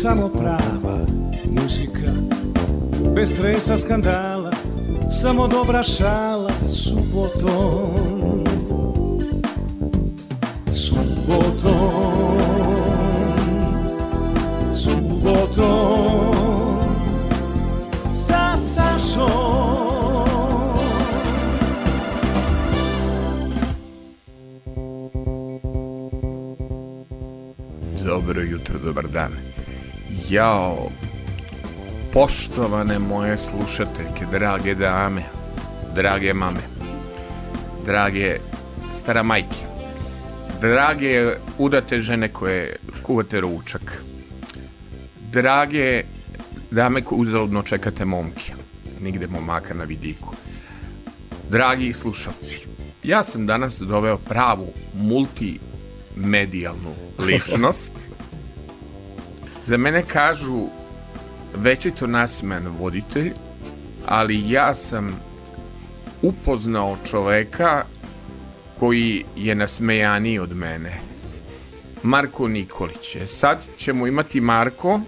samo prava muzika Bez tresa skandala Samo dobra šala Subotom Subotom Subotom Sa Sašom Dobro jutro, dobar dan. Jao, poštovane moje slušateljke, drage dame, drage mame, drage stara majke, drage udate žene koje kuvate ručak, drage dame koje uzaludno čekate momke, nigde momaka na vidiku, dragi slušalci, ja sam danas doveo pravu multimedijalnu ličnost Za mene kažu večito nasiman voditelj, ali ja sam upoznao čoveka koji je nasmejaniji od mene. Marko Nikolić je. Sad ćemo imati Marko.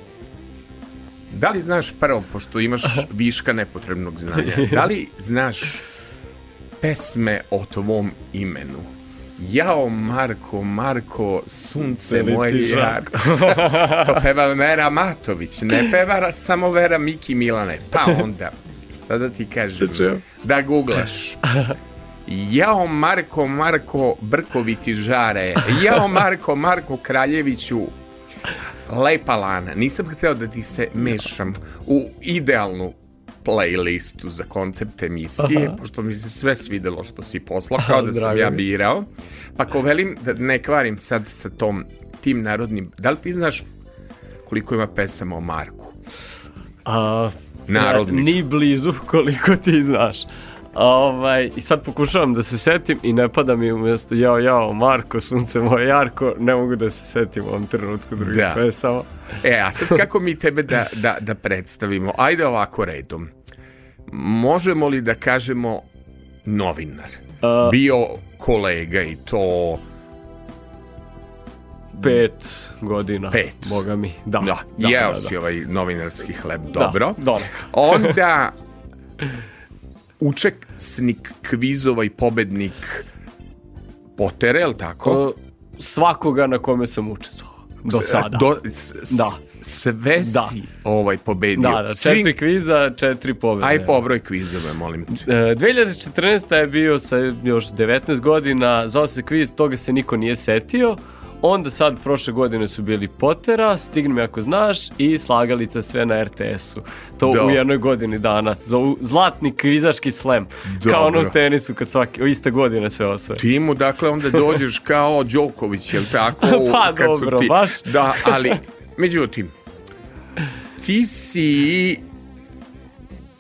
Da li znaš prvo, pošto imaš viška nepotrebnog znanja, da li znaš pesme o tvom imenu? Jao Marko, Marko, sunce Beli moje jarko. to peva Vera Matović, ne peva samo Vera Miki Milane. Pa onda, sada ti kažem, da googlaš. Jao Marko, Marko, Brkoviti žare. Jao Marko, Marko Kraljeviću, Lepa Lana, nisam hteo da ti se mešam u idealnu playlistu za koncept emisije, Aha. pošto mi se sve svidelo što si poslao, kao da sam ja birao. Pa ko velim, da ne kvarim sad sa tom, tim narodnim, da li ti znaš koliko ima pesama o Marku? A, Narodni. Ja, ni blizu koliko ti znaš. Ovaj, I sad pokušavam da se setim i ne pada mi umjesto jao, jao, Marko, sunce moje Jarko, ne mogu da se setim u ovom trenutku drugih da. pesama. E, a sad kako mi tebe da, da, da predstavimo? Ajde ovako redom. Možemo li da kažemo novinar? A... Bio kolega i to pet godina. Pet. Boga mi, da. Da, da jeo da, si da. ovaj novinarski hleb, dobro. Da, dobro. Onda učesnik kvizova i pobednik Potere, je li tako? O, e, svakoga na kome sam učestvovao. Do sada. Do, s, da. Sve da. si da. ovaj pobedio. Da, da, četiri Svi... kviza, četiri pobede. Aj pobroj kvizove, molim te. E, 2014. je bio sa još 19 godina, zvao se kviz, toga se niko nije setio. Onda sad prošle godine su bili Potera, Stigni me ako znaš i Slagalica sve na RTS-u. To Dobro. Da. u jednoj godini dana. Za zlatni kvizaški slem. Dobro. Kao ono u tenisu kad svaki, iste godine se osvoje. Ti mu dakle onda dođeš kao Đoković, je jel tako? pa kad dobro, su ti... baš. Da, ali međutim, ti si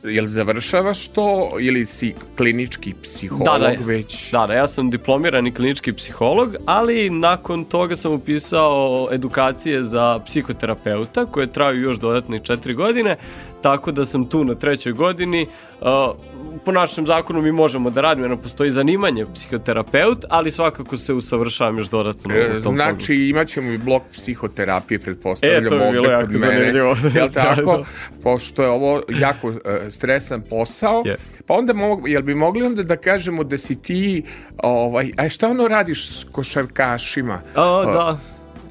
jel završavaš to ili si klinički psiholog da, da, već? Da, da, ja sam diplomirani klinički psiholog, ali nakon toga sam upisao edukacije za psihoterapeuta koje traju još dodatne četiri godine, tako da sam tu na trećoj godini po našem zakonu mi možemo da radimo, jer postoji zanimanje psihoterapeut, ali svakako se usavršavam još dodatno. E, znači, pogledu. imaćemo i blok psihoterapije, pretpostavljam, e, to bi bilo jako mene, zanimljivo. Jel tako? Da, da. Pošto je ovo jako uh, stresan posao, yeah. pa onda mogu, jel bi mogli onda da kažemo da si ti, ovaj, a šta ono radiš s košarkašima? A, e, da.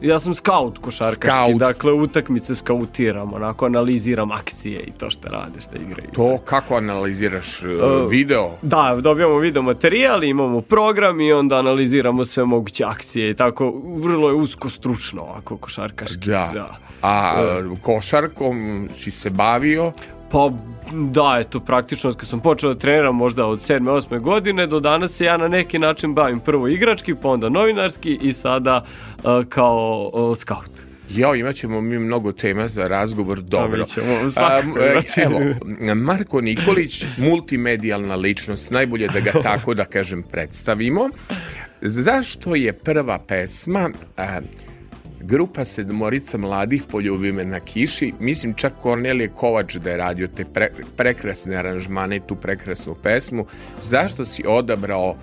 Ja sam skaut košarkaški, scout. dakle utakmice skautiram, onako analiziram akcije i to što rade, šta igraju. To kako analiziraš? Uh, video? Da, dobijamo video materijal, imamo program i onda analiziramo sve moguće akcije i tako, vrlo je usko stručno ovako košarkaški. Da, da. a uh, košarkom si se bavio? Pa da, eto, praktično od kad sam počeo da treniram možda od 7. 8. godine do danas se ja na neki način bavim prvo igrački, pa onda novinarski i sada uh, kao uh, e, scout. Jo, imat ćemo mi mnogo tema za razgovor, dobro. Ćemo, svakako, A, e, evo, Marko Nikolić, multimedijalna ličnost, najbolje da ga tako, da kažem, predstavimo. Zašto je prva pesma... Uh, Grupa sedmorica mladih poljubi me na kiši, mislim čak Kornelije Kovač da je radio te pre, prekrasne aranžmane i tu prekrasnu pesmu. Zašto si odabrao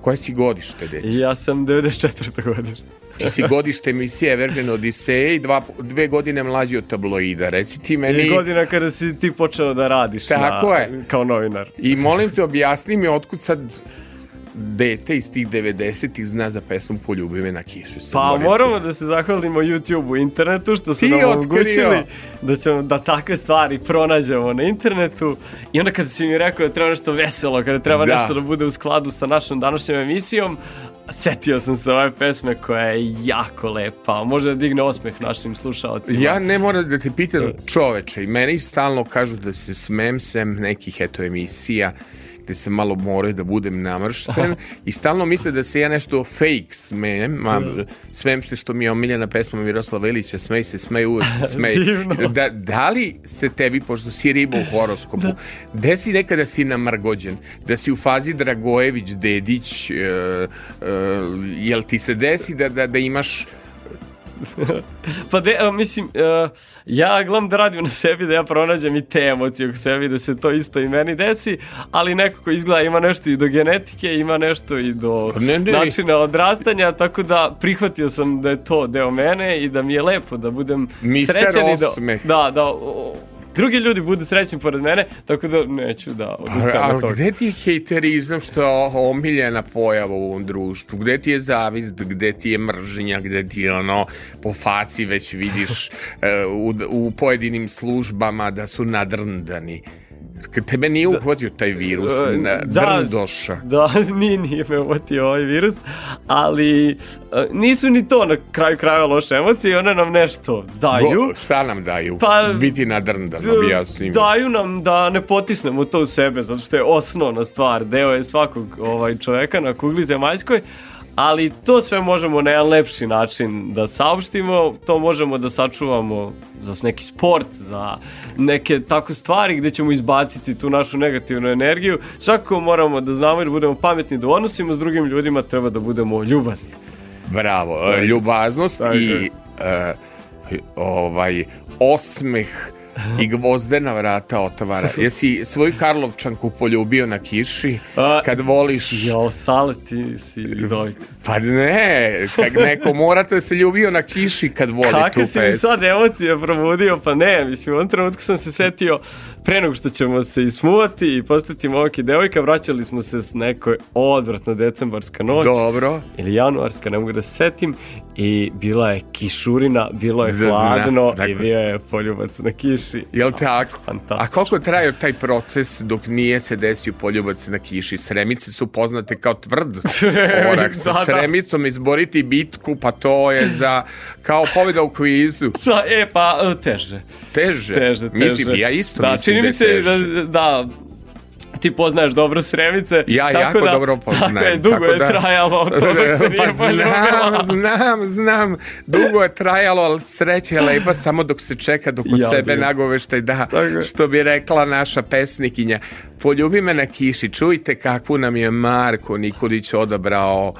koje si godište, dete? Ja sam 94. godište. Ti si godište emisije Evergreen Odiseje i dva, dve godine mlađi od tabloida. Reci ti meni... I godina kada si ti počeo da radiš Tako na, je. kao novinar. I molim te, objasni mi otkud sad dete iz tih 90-ih zna za pesmu Poljubi me na kiši. Pa moramo da se zahvalimo YouTube-u, internetu, što su Ti nam omogućili da, ćemo, da takve stvari pronađemo na internetu. I onda kada si mi rekao da treba nešto veselo, kada treba da. nešto da bude u skladu sa našom današnjom emisijom, setio sam se ove pesme koja je jako lepa. Može da digne osmeh našim slušalcima. Ja ne moram da te pitam čoveče. I meni stalno kažu da se smem sem nekih eto emisija te se malo moraju da budem namršten i stalno misle da se ja nešto fake smejem, ma, da. smem se što mi je omiljena pesma Miroslava Ilića, smej se, smej, uvek se smej. Da, da li se tebi, pošto si riba u horoskopu, da. desi nekada si namrgođen, da si u fazi Dragojević, Dedić, e, e, jel ti se desi da, da, da imaš pa de, mislim, a, ja gledam da radim na sebi, da ja pronađem i te emocije u sebi, da se to isto i meni desi, ali nekako izgleda ima nešto i do genetike, ima nešto i do pa ne, ne. načina odrastanja, tako da prihvatio sam da je to deo mene i da mi je lepo da budem Mister srećan. Mister Osmeh. I da, da, da drugi ljudi budu srećni pored mene, tako da neću da odustavam od toga. A Gde ti je hejterizam što je omiljena pojava u ovom društvu? Gde ti je zavist, gde ti je mržnja, gde ti je ono po faci već vidiš e, u, u pojedinim službama da su nadrndani? Kad tebe nije da. uhvatio taj virus, e, da, drndoša. Da, nije, nije me uhvatio ovaj virus, ali e, nisu ni to na kraju kraja loše emocije, one nam nešto daju. Bo, šta nam daju? Pa, Biti nadrndan, objasnim. Daju nam da ne potisnemo to u sebe, zato što je osnovna stvar, deo je svakog ovaj, čoveka na kugli zemaljskoj, ali to sve možemo na jedan lepši način da saopštimo, to možemo da sačuvamo za neki sport, za neke tako stvari gde ćemo izbaciti tu našu negativnu energiju. Svakako moramo da znamo i da budemo pametni da odnosimo s drugim ljudima, treba da budemo ljubazni. Bravo, ljubaznost i uh, ovaj osmeh i gvozdena vrata otvara. Jesi svoju Karlovčanku poljubio na kiši kad voliš... Jo, sale ti si vidovit. Pa ne, kad neko morate da se ljubio na kiši kad voli Kako tu pes. Kako si mi sad emocije probudio, pa ne, mislim, u ovom trenutku sam se setio pre nego što ćemo se ismuvati i postati momak i devojka, vraćali smo se s nekoj odvratno decembarska noć. Dobro. Ili januarska, ne mogu da se setim. I bila je kišurina, bilo je hladno dakle. i bio je poljubac na kiši. Jel tako? A koliko traje taj proces dok nije se desio poljubac na kiši? Sremice su poznate kao tvrd korak. Sa da, da. sremicom izboriti bitku, pa to je za kao pobjeda u kvizu. Da, e, pa teže. Teže? Teže, teže. Mislim, ja isto da, mislim čini mi se da, da ti poznaješ dobro Sremice. Ja tako jako da, dobro poznajem. Tako je, dugo tako je da, trajalo to dok se pa nije znam, znam, znam. Dugo je trajalo, ali sreće je lepa samo dok se čeka dok od ja, sebe dugo. Da. nagoveštaj da, tako. što bi rekla naša pesnikinja. Poljubi me na kiši, čujte kakvu nam je Marko Nikolić odabrao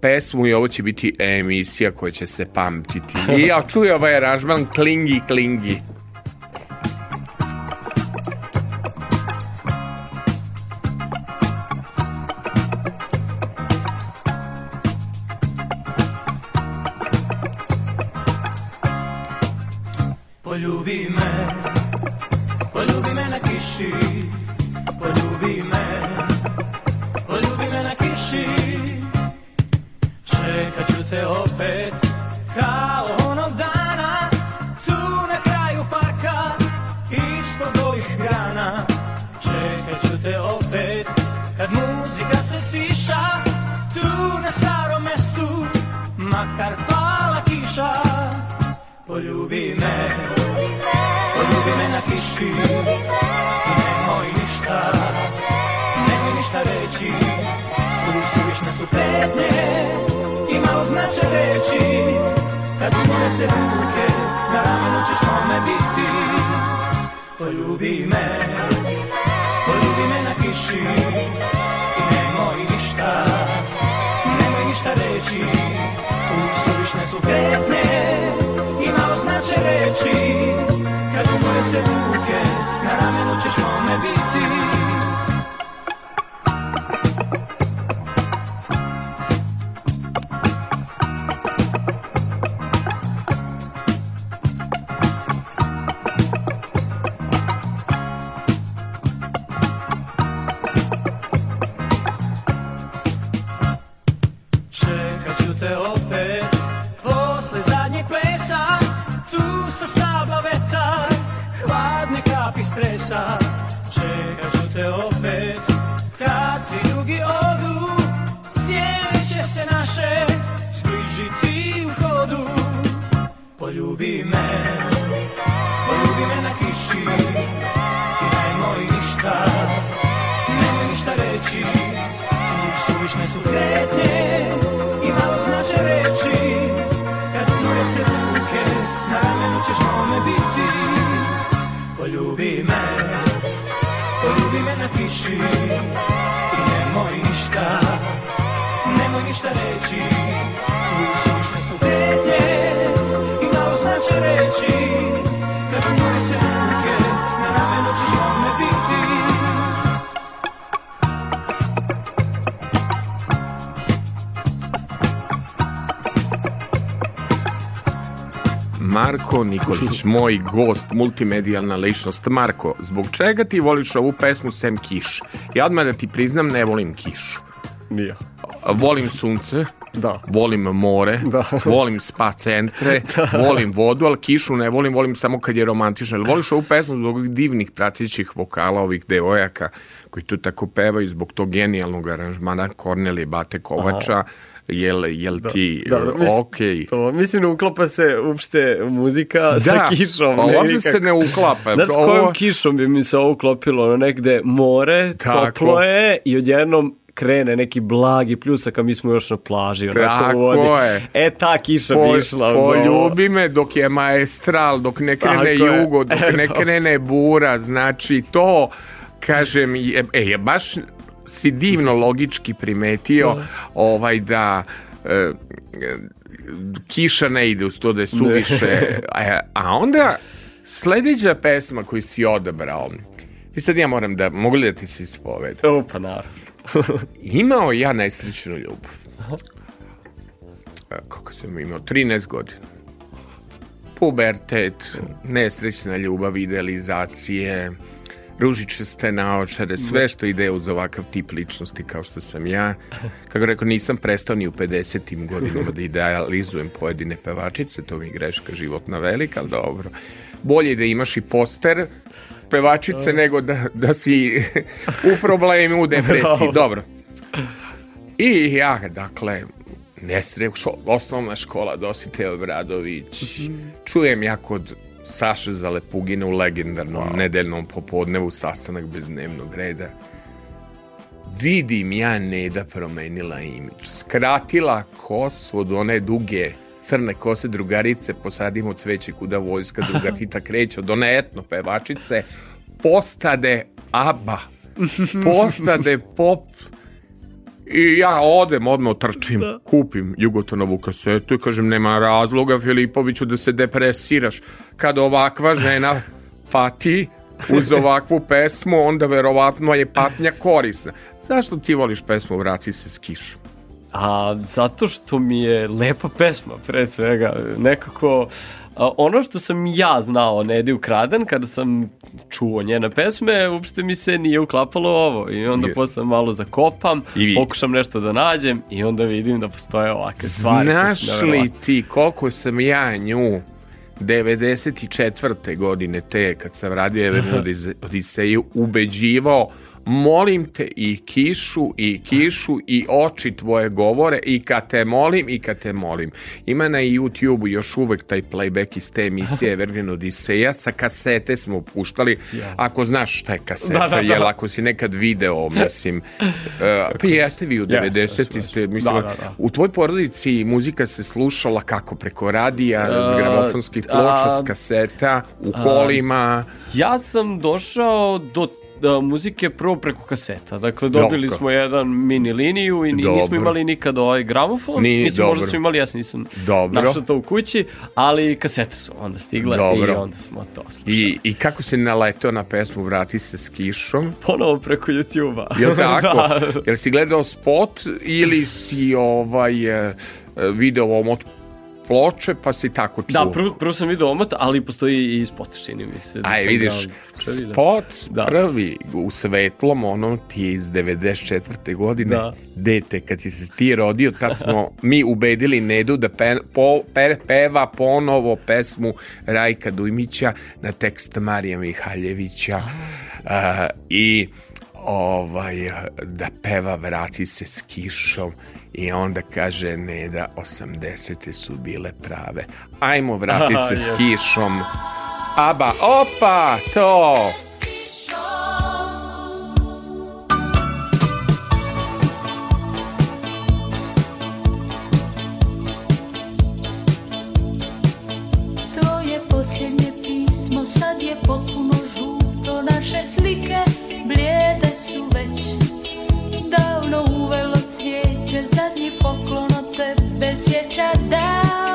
pesmu i ovo će biti emisija koja će se pamtiti. I ja čuj ovaj aranžman Klingi Klingi. što znače reći Kad umore se ruke, na ramenu ćeš mome biti Poljubi me, poljubi me na kiši I nemoj ništa, nemoj ništa reći Tu suvišne su kretne i malo znače reći Kad umore se ruke moj gost, multimedijalna ličnost. Marko, zbog čega ti voliš ovu pesmu sem kiš? Ja odmah da ti priznam, ne volim kišu. Nija. Volim sunce, da. volim more, da. volim spa centre, da. volim vodu, ali kišu ne volim, volim samo kad je romantično. Ali voliš ovu pesmu zbog divnih pratićih vokala ovih devojaka koji tu tako pevaju zbog tog genijalnog aranžmana Kornelije Bate Kovača. Aha jel, jel da, ti da, da, mislim, ok? To, mislim, ne uklapa se uopšte muzika da, sa kišom. Da, uopšte se ne uklapa. Znaš, ovo... kojom kišom bi mi se ovo uklopilo? Ono negde more, Tako. toplo je i odjednom krene neki blagi pljusak, a mi smo još na plaži. Tako vodi. je. E, ta kiša po, bi išla. Poljubi me dok je maestral, dok ne krene Tako jugo, dok Eto. ne krene bura. Znači, to, kažem, je, e, je baš si divno logički primetio da. ovaj da e, kiša ne ide u to da je suviše a, e, a onda sledeća pesma koju si odabrao i sad ja moram da mogu li da ti se ispovedam o pa naravno imao ja nesrećnu ljubav e, kako sam imao 13 godina pubertet, nesrećna ljubav, idealizacije, ružičaste naočare, sve što ide uz ovakav tip ličnosti kao što sam ja. Kako rekao, nisam prestao ni u 50. godinama da idealizujem pojedine pevačice, to mi greška životna velika, ali dobro. Bolje da imaš i poster pevačice nego da, da si u problemi, u depresiji. Dobro. I ja, dakle, nesre, osnovna škola Dositej Obradović, mhm. čujem ja kod Saše Zalepugina u legendarnom wow. nedeljnom popodnevu sastanak bez dnevnog reda. Vidim ja Neda promenila imidž. Skratila kosu od one duge crne kose drugarice, posadimo cveće kuda vojska drugatita kreće, od one etno pevačice, postade aba, postade pop I ja odem, odmah trčim, da. kupim Jugotonovu kasetu i kažem nema razloga Filipoviću da se depresiraš Kad ovakva žena pati uz ovakvu pesmu, onda verovatno je patnja korisna. Zašto ti voliš pesmu Vrati se s kišom? A, zato što mi je lepa pesma, pre svega. Nekako, ono što sam ja znao o Nedi Ukraden, kada sam čuo njene pesme, uopšte mi se nije uklapalo ovo. I onda posle malo zakopam, I pokušam nešto da nađem i onda vidim da postoje ovakve stvari. Znaš li ti koliko sam ja nju 94. godine te, kad sam radio Evrenu Odiseju, ubeđivao molim te i kišu i kišu i oči tvoje govore i kad te molim i kad te molim. Ima na YouTube-u još uvek taj playback iz te emisije Evergreen Odiseja, sa kasete smo puštali, ako znaš šta je kaseta, da, da, da. jel ako si nekad video, mislim, uh, pa jeste vi u 90. ste, da, mislim, da, da. u tvoj porodici muzika se slušala kako preko radija, uh, s gramofonskih ploča, uh, s kaseta, u kolima. Ja sam došao do da, muzike prvo preko kaseta. Dakle, dobili dobro. smo jedan mini liniju i dobro. nismo imali nikad ovaj gramofon. Ni, Mislim, možda smo imali, ja sam nisam dobro. našao to u kući, ali kasete su onda stigle dobro. i onda smo to slušali. I, I kako se naletao na pesmu Vrati se s kišom? Ponovo preko YouTube-a. Jel tako? da. Jel si gledao spot ili si ovaj eh, video omot ploče, pa si tako da, čuo. Da, prvo, prvo sam vidio omot, ali postoji i spot, čini mi se. Da Aj, vidiš, da, spot da. prvi u svetlom, onom ti je iz 94. godine. Da. Dete, kad si se ti rodio, tad smo mi ubedili Nedu da pe, po, pe, peva ponovo pesmu Rajka Dujmića na tekst Marija Mihaljevića. Uh, I ovaj, da peva Vrati se s kišom I onda kaže Neda, 80. su bile prave. Ajmo vrati se s kišom. Aba, opa, to! će zadnji poklon od tebe sjeća da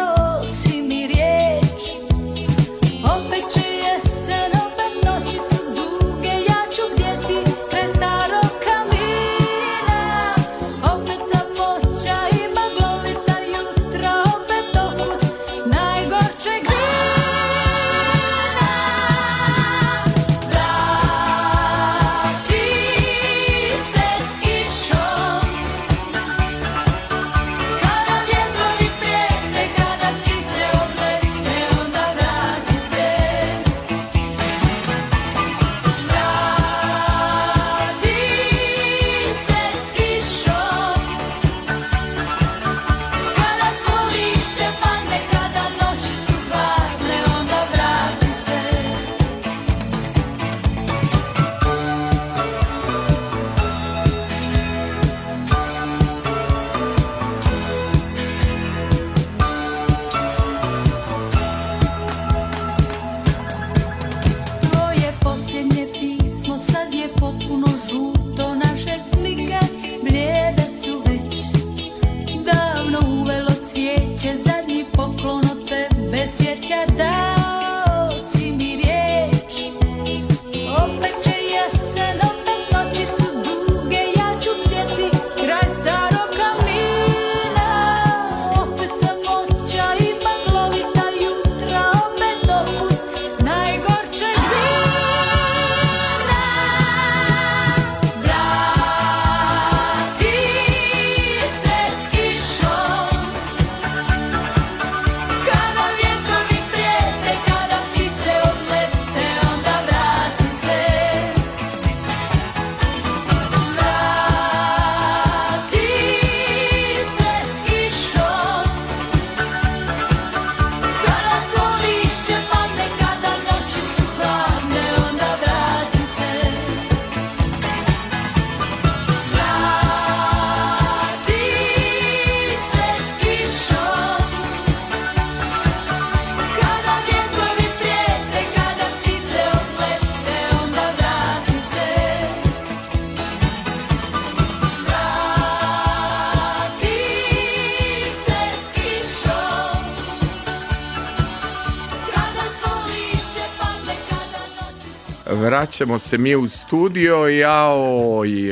vraćamo se mi u studio, jao i...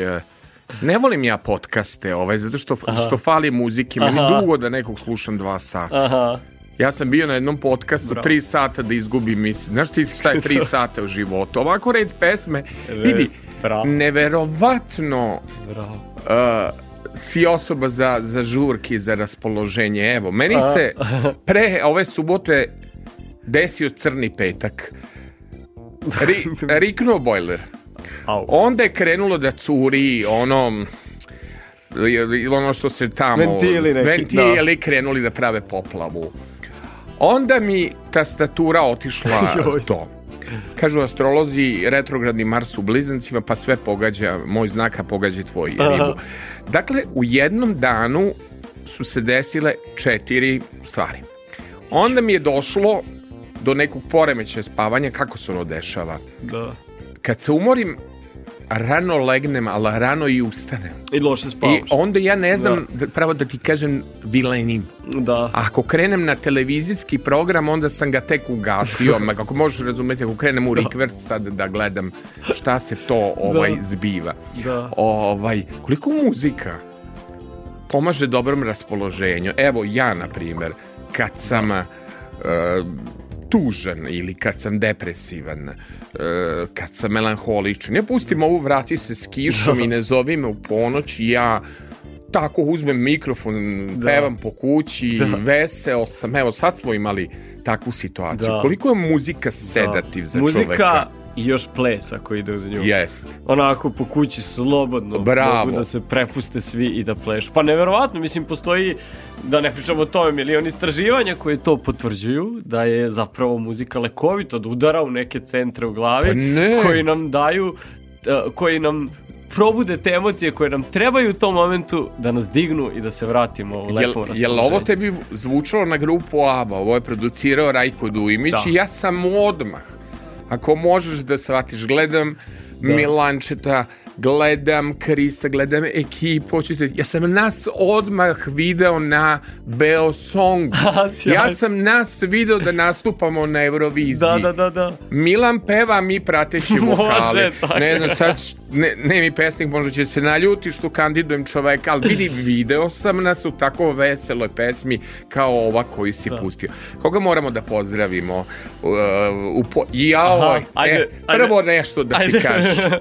Ne volim ja podcaste, ovaj, zato što, Aha. što fali muzike. Meni Aha. dugo da nekog slušam dva sata. Aha. Ja sam bio na jednom podcastu Bravo. tri sata da izgubim mislim. Znaš ti šta je tri sata u životu? Ovako red pesme, vidi, Bravo. neverovatno Bravo. Uh, si osoba za, za žurke za raspoloženje. Evo, meni Aha. se pre ove subote desio crni petak. Ri, riknuo bojler. Onda je krenulo da curi ono ono što se tamo ventili, neki, ventili da. krenuli da prave poplavu. Onda mi tastatura otišla to. Kažu astrolozi retrogradni Mars u blizancima pa sve pogađa moj znak a pogađa tvoj ribu. Dakle u jednom danu su se desile četiri stvari. Onda mi je došlo do nekog poremećaja spavanja, kako se ono dešava? Da. Kad se umorim, rano legnem, ali rano i ustanem. I loše spavaš. I onda ja ne znam, da. da pravo da ti kažem, vilenim. Da. Ako krenem na televizijski program, onda sam ga tek ugasio. Ma kako možeš razumeti, ako krenem u da. Rikvert sad da gledam šta se to ovaj da. zbiva. Da. Ovaj, koliko muzika pomaže dobrom raspoloženju? Evo ja, na primer, kad sam... Da. Uh, tužan ili kad sam depresivan, e, kad sam melanholičan. Ja pustim ovu vrati se s kišom i ne zovi me u ponoć i ja tako uzmem mikrofon, da. pevam po kući, da. veseo sam. Evo sad smo imali takvu situaciju. Da. Koliko je muzika sedativ da. za muzika, čoveka? Muzika i još ples ako ide uz nju. Jest. Onako po kući slobodno Bravo. mogu da se prepuste svi i da plešu. Pa neverovatno, mislim postoji da ne pričamo o tome, milion istraživanja koje to potvrđuju, da je zapravo muzika lekovito da udara u neke centre u glavi pa ne. koji nam daju e, koji nam probude te emocije koje nam trebaju u tom momentu da nas dignu i da se vratimo u lepo raspoloženje. Jel ovo tebi zvučalo na grupu ABBA? Ovo je producirao Rajko Dujmić da. i ja sam odmah Ako možeš da shvatiš, gledam da. Milančeta gledam Krisa, gledam ekipu, hoćete, ja sam nas odmah video na Beo Song. ja sam nas video da nastupamo na Euroviziji. Da, da, da, da. Milan peva, mi prateći vokale. Može, tako. Ne znam, sad, ne, ne mi pesnik možda će se naljuti što kandidujem čoveka, ali vidi, video sam nas u tako veseloj pesmi kao ova koju si da. pustio. Koga moramo da pozdravimo? Uh, u po... Jao, Aha, e, ajde, e, prvo ajde. nešto da ti ajde. kažem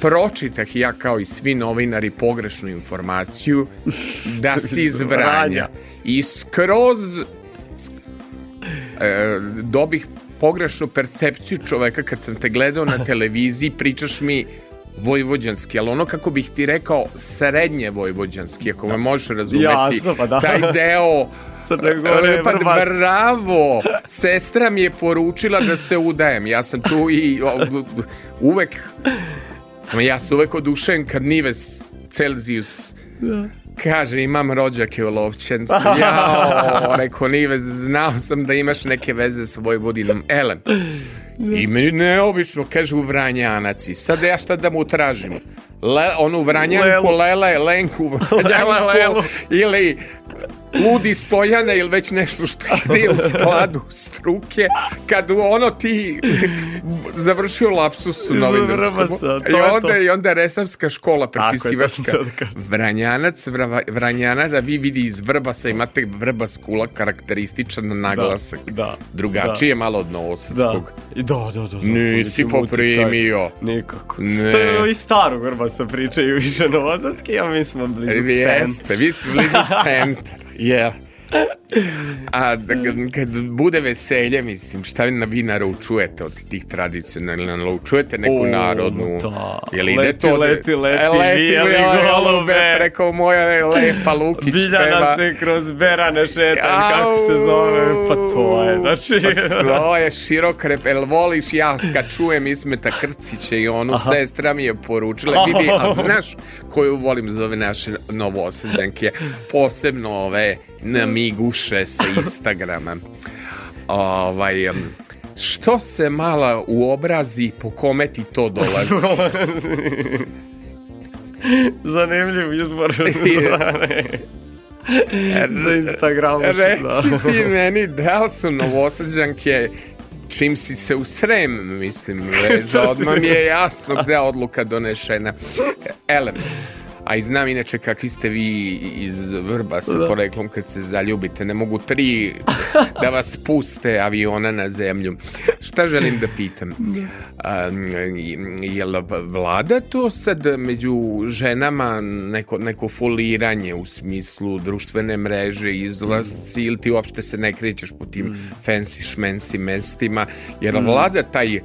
pročitah ja kao i svi novinari pogrešnu informaciju da si iz Vranja i skroz e, dobih pogrešnu percepciju čoveka kad sam te gledao na televiziji pričaš mi vojvođanski, ali ono kako bih ti rekao srednje vojvođanski, ako me da. možeš razumeti, Jasno, pa da. taj deo Gore, e, pa bravo, sestra mi je poručila da se udajem. Ja sam tu i uvek Ja se uvek odušen kad Nives Celsius da. Kaže, imam rođake u Lovćencu. Jao, rekao Nives, znao sam da imaš neke veze s Vojvodinom. Elem, i meni neobično, kaže u Vranjanac. I sad ja šta da mu tražim? Le, onu Vranjanku, Lelu. Lele, Lenku, Vranjanku, ili ludi stojane ili već nešto što ide u skladu struke, kad ono ti završio lapsus u novinarskom. I onda, I onda Resavska škola prepisivačka. Da Vranjanac, vrava, Vranjana, da vi vidi iz Vrbasa, imate Vrbas kula karakterističan naglasak. Da, da Drugačije da. malo od Novosadskog. Da. da, da, da. da Nisi poprimio. Nikako. Ne. To je i staru Vrbasa pričaju više Novosadski, a mi smo blizu Jeste, vi ste blizu centra. Yeah. A da kad bude veselje, mislim, šta na vi naručujete od tih tradicionalnih? Naručujete neku o, narodnu? Da. Jel ide leti, to? Leti, leti, e, leti, bijeli golube. Preko moja lepa Lukić Biljana peva. se kroz berane šeta, kako se zove. Pa to je, znači... Pa to je širok rep. El voliš ja kad čujem Ismeta Krcića i onu Aha. sestra mi je poručila. Vidi, a znaš koju volim zove naše novosedanke? Posebno ove mi guše sa Instagrama. ovaj, što se mala u obrazi, po kome ti to dolazi? Zanimljiv izbor. E, za Instagram. Da. Reci da. ti meni, da li su novosadđanke čim si se u srem, mislim, za odmah mi je jasno gde da odluka donešena. E, Elem, A i znam inače kakvi ste vi iz Vrba sa da. poreklom kad se zaljubite. Ne mogu tri da vas puste aviona na zemlju. Šta želim da pitam? Um, da. je li vlada to sad među ženama neko, neko foliranje u smislu društvene mreže, izlasci ili ti uopšte se ne krećeš po tim mm. fancy šmensi mestima? Jer mm. vlada taj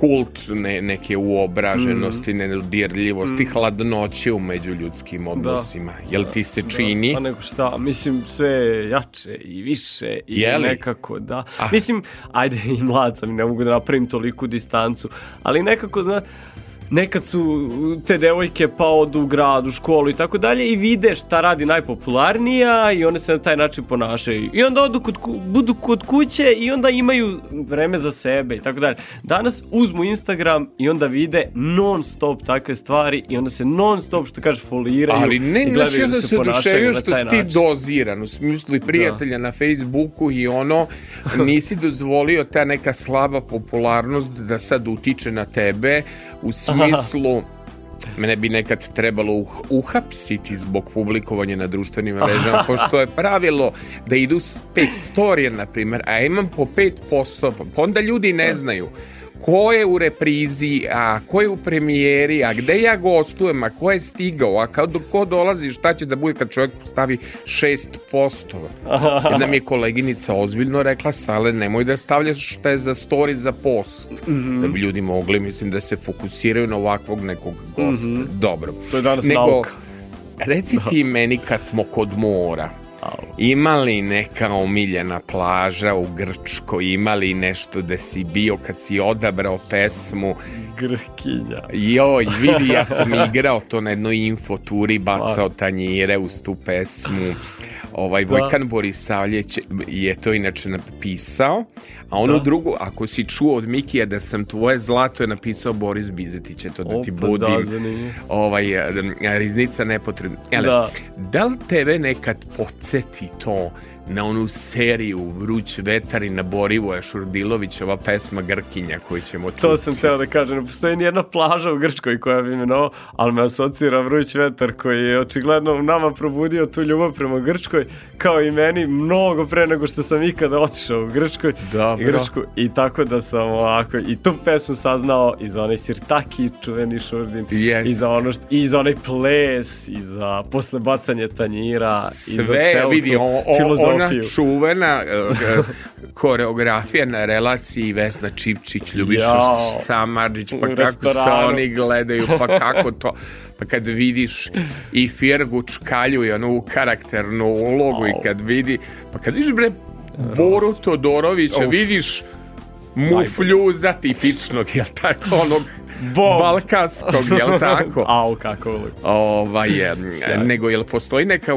kult ne, neke uobraženosti, mm. nedodirljivosti, mm. hladnoće u međuljudskim da. odnosima. Da. Jel ti se da. čini? Pa nego šta, mislim sve jače i više i Jeli? nekako, da. Ah. Mislim, ajde i mlad sam, ne mogu da napravim toliku distancu, ali nekako, zna, nekad su te devojke pa odu u grad, u školu i tako dalje i vide šta radi najpopularnija i one se na taj način ponašaju. I onda odu kod, budu kod kuće i onda imaju vreme za sebe i tako dalje. Danas uzmu Instagram i onda vide non stop takve stvari i onda se non stop što kaže foliraju. Ali ne i gledaju da se, ponašaju što si ti doziran u smislu i prijatelja da. na Facebooku i ono nisi dozvolio ta neka slaba popularnost da sad utiče na tebe U smislu, mene bi nekad trebalo uh, uhapsiti zbog publikovanja na društvenim mrežama, pošto je pravilo da idu pet storije, na primer, a imam po 5%, pa onda ljudi ne hm. znaju ko je u reprizi, a ko je u premijeri, a gde ja gostujem, a ko je stigao, a kao ko dolazi, šta će da bude kad čovjek postavi 6%. Jedna mi je koleginica ozbiljno rekla, sale, nemoj da stavljaš šta je za story za post. Mm -hmm. Da bi ljudi mogli, mislim, da se fokusiraju na ovakvog nekog gosta. Mm -hmm. Dobro. To je danas Nego, nauka. Reci ti meni kad smo kod mora, Ima li neka omiljena plaža u Grčkoj? Ima li nešto da si bio kad si odabrao pesmu? Grkinja. Joj, vidi, ja sam igrao to na jednoj infoturi, bacao tanjire uz tu pesmu. Ovaj, da. Vojkan Borisavljević je to inače napisao, A ono da. drugo, ako si čuo od Mikija da sam tvoje zlato je napisao Boris Bizetić, eto da Opa, ti budi da, ovaj, e, e, riznica nepotrebna. da. da li tebe nekad podsjeti to na onu seriju Vruć vetar i na Borivoja Šurdilovićeva pesma Grkinja koju ćemo čuti. To sam teo da kažem, ne postoji ni jedna plaža u Grčkoj koja bi imenovao, ali me asocira Vruć vetar koji je očigledno u nama probudio tu ljubav prema Grčkoj, kao i meni, mnogo pre nego što sam ikada otišao u Grčkoj. Da, Grčku, I tako da sam ovako i tu pesmu saznao i za onaj Sirtaki, čuveni Šurdin, yes. i, za ono što, i za onaj ples, i za posle bacanje tanjira, Sve, i za celu vidi, tu on, on, čuvena, čuvena eh, koreografija na relaciji Vesna Čipčić, Ljubiša Jao. pa kako se oni gledaju, pa kako to pa kad vidiš i Firgu čkalju i onu karakternu ulogu Jao. i kad vidi, pa kad vidiš bre Boru Todorovića, Uf. vidiš mufljuza tipičnog, jel tako, onog Bob. balkanskog, jel tako? Au, kako Ovaj, eh, je, nego, jel postoji neka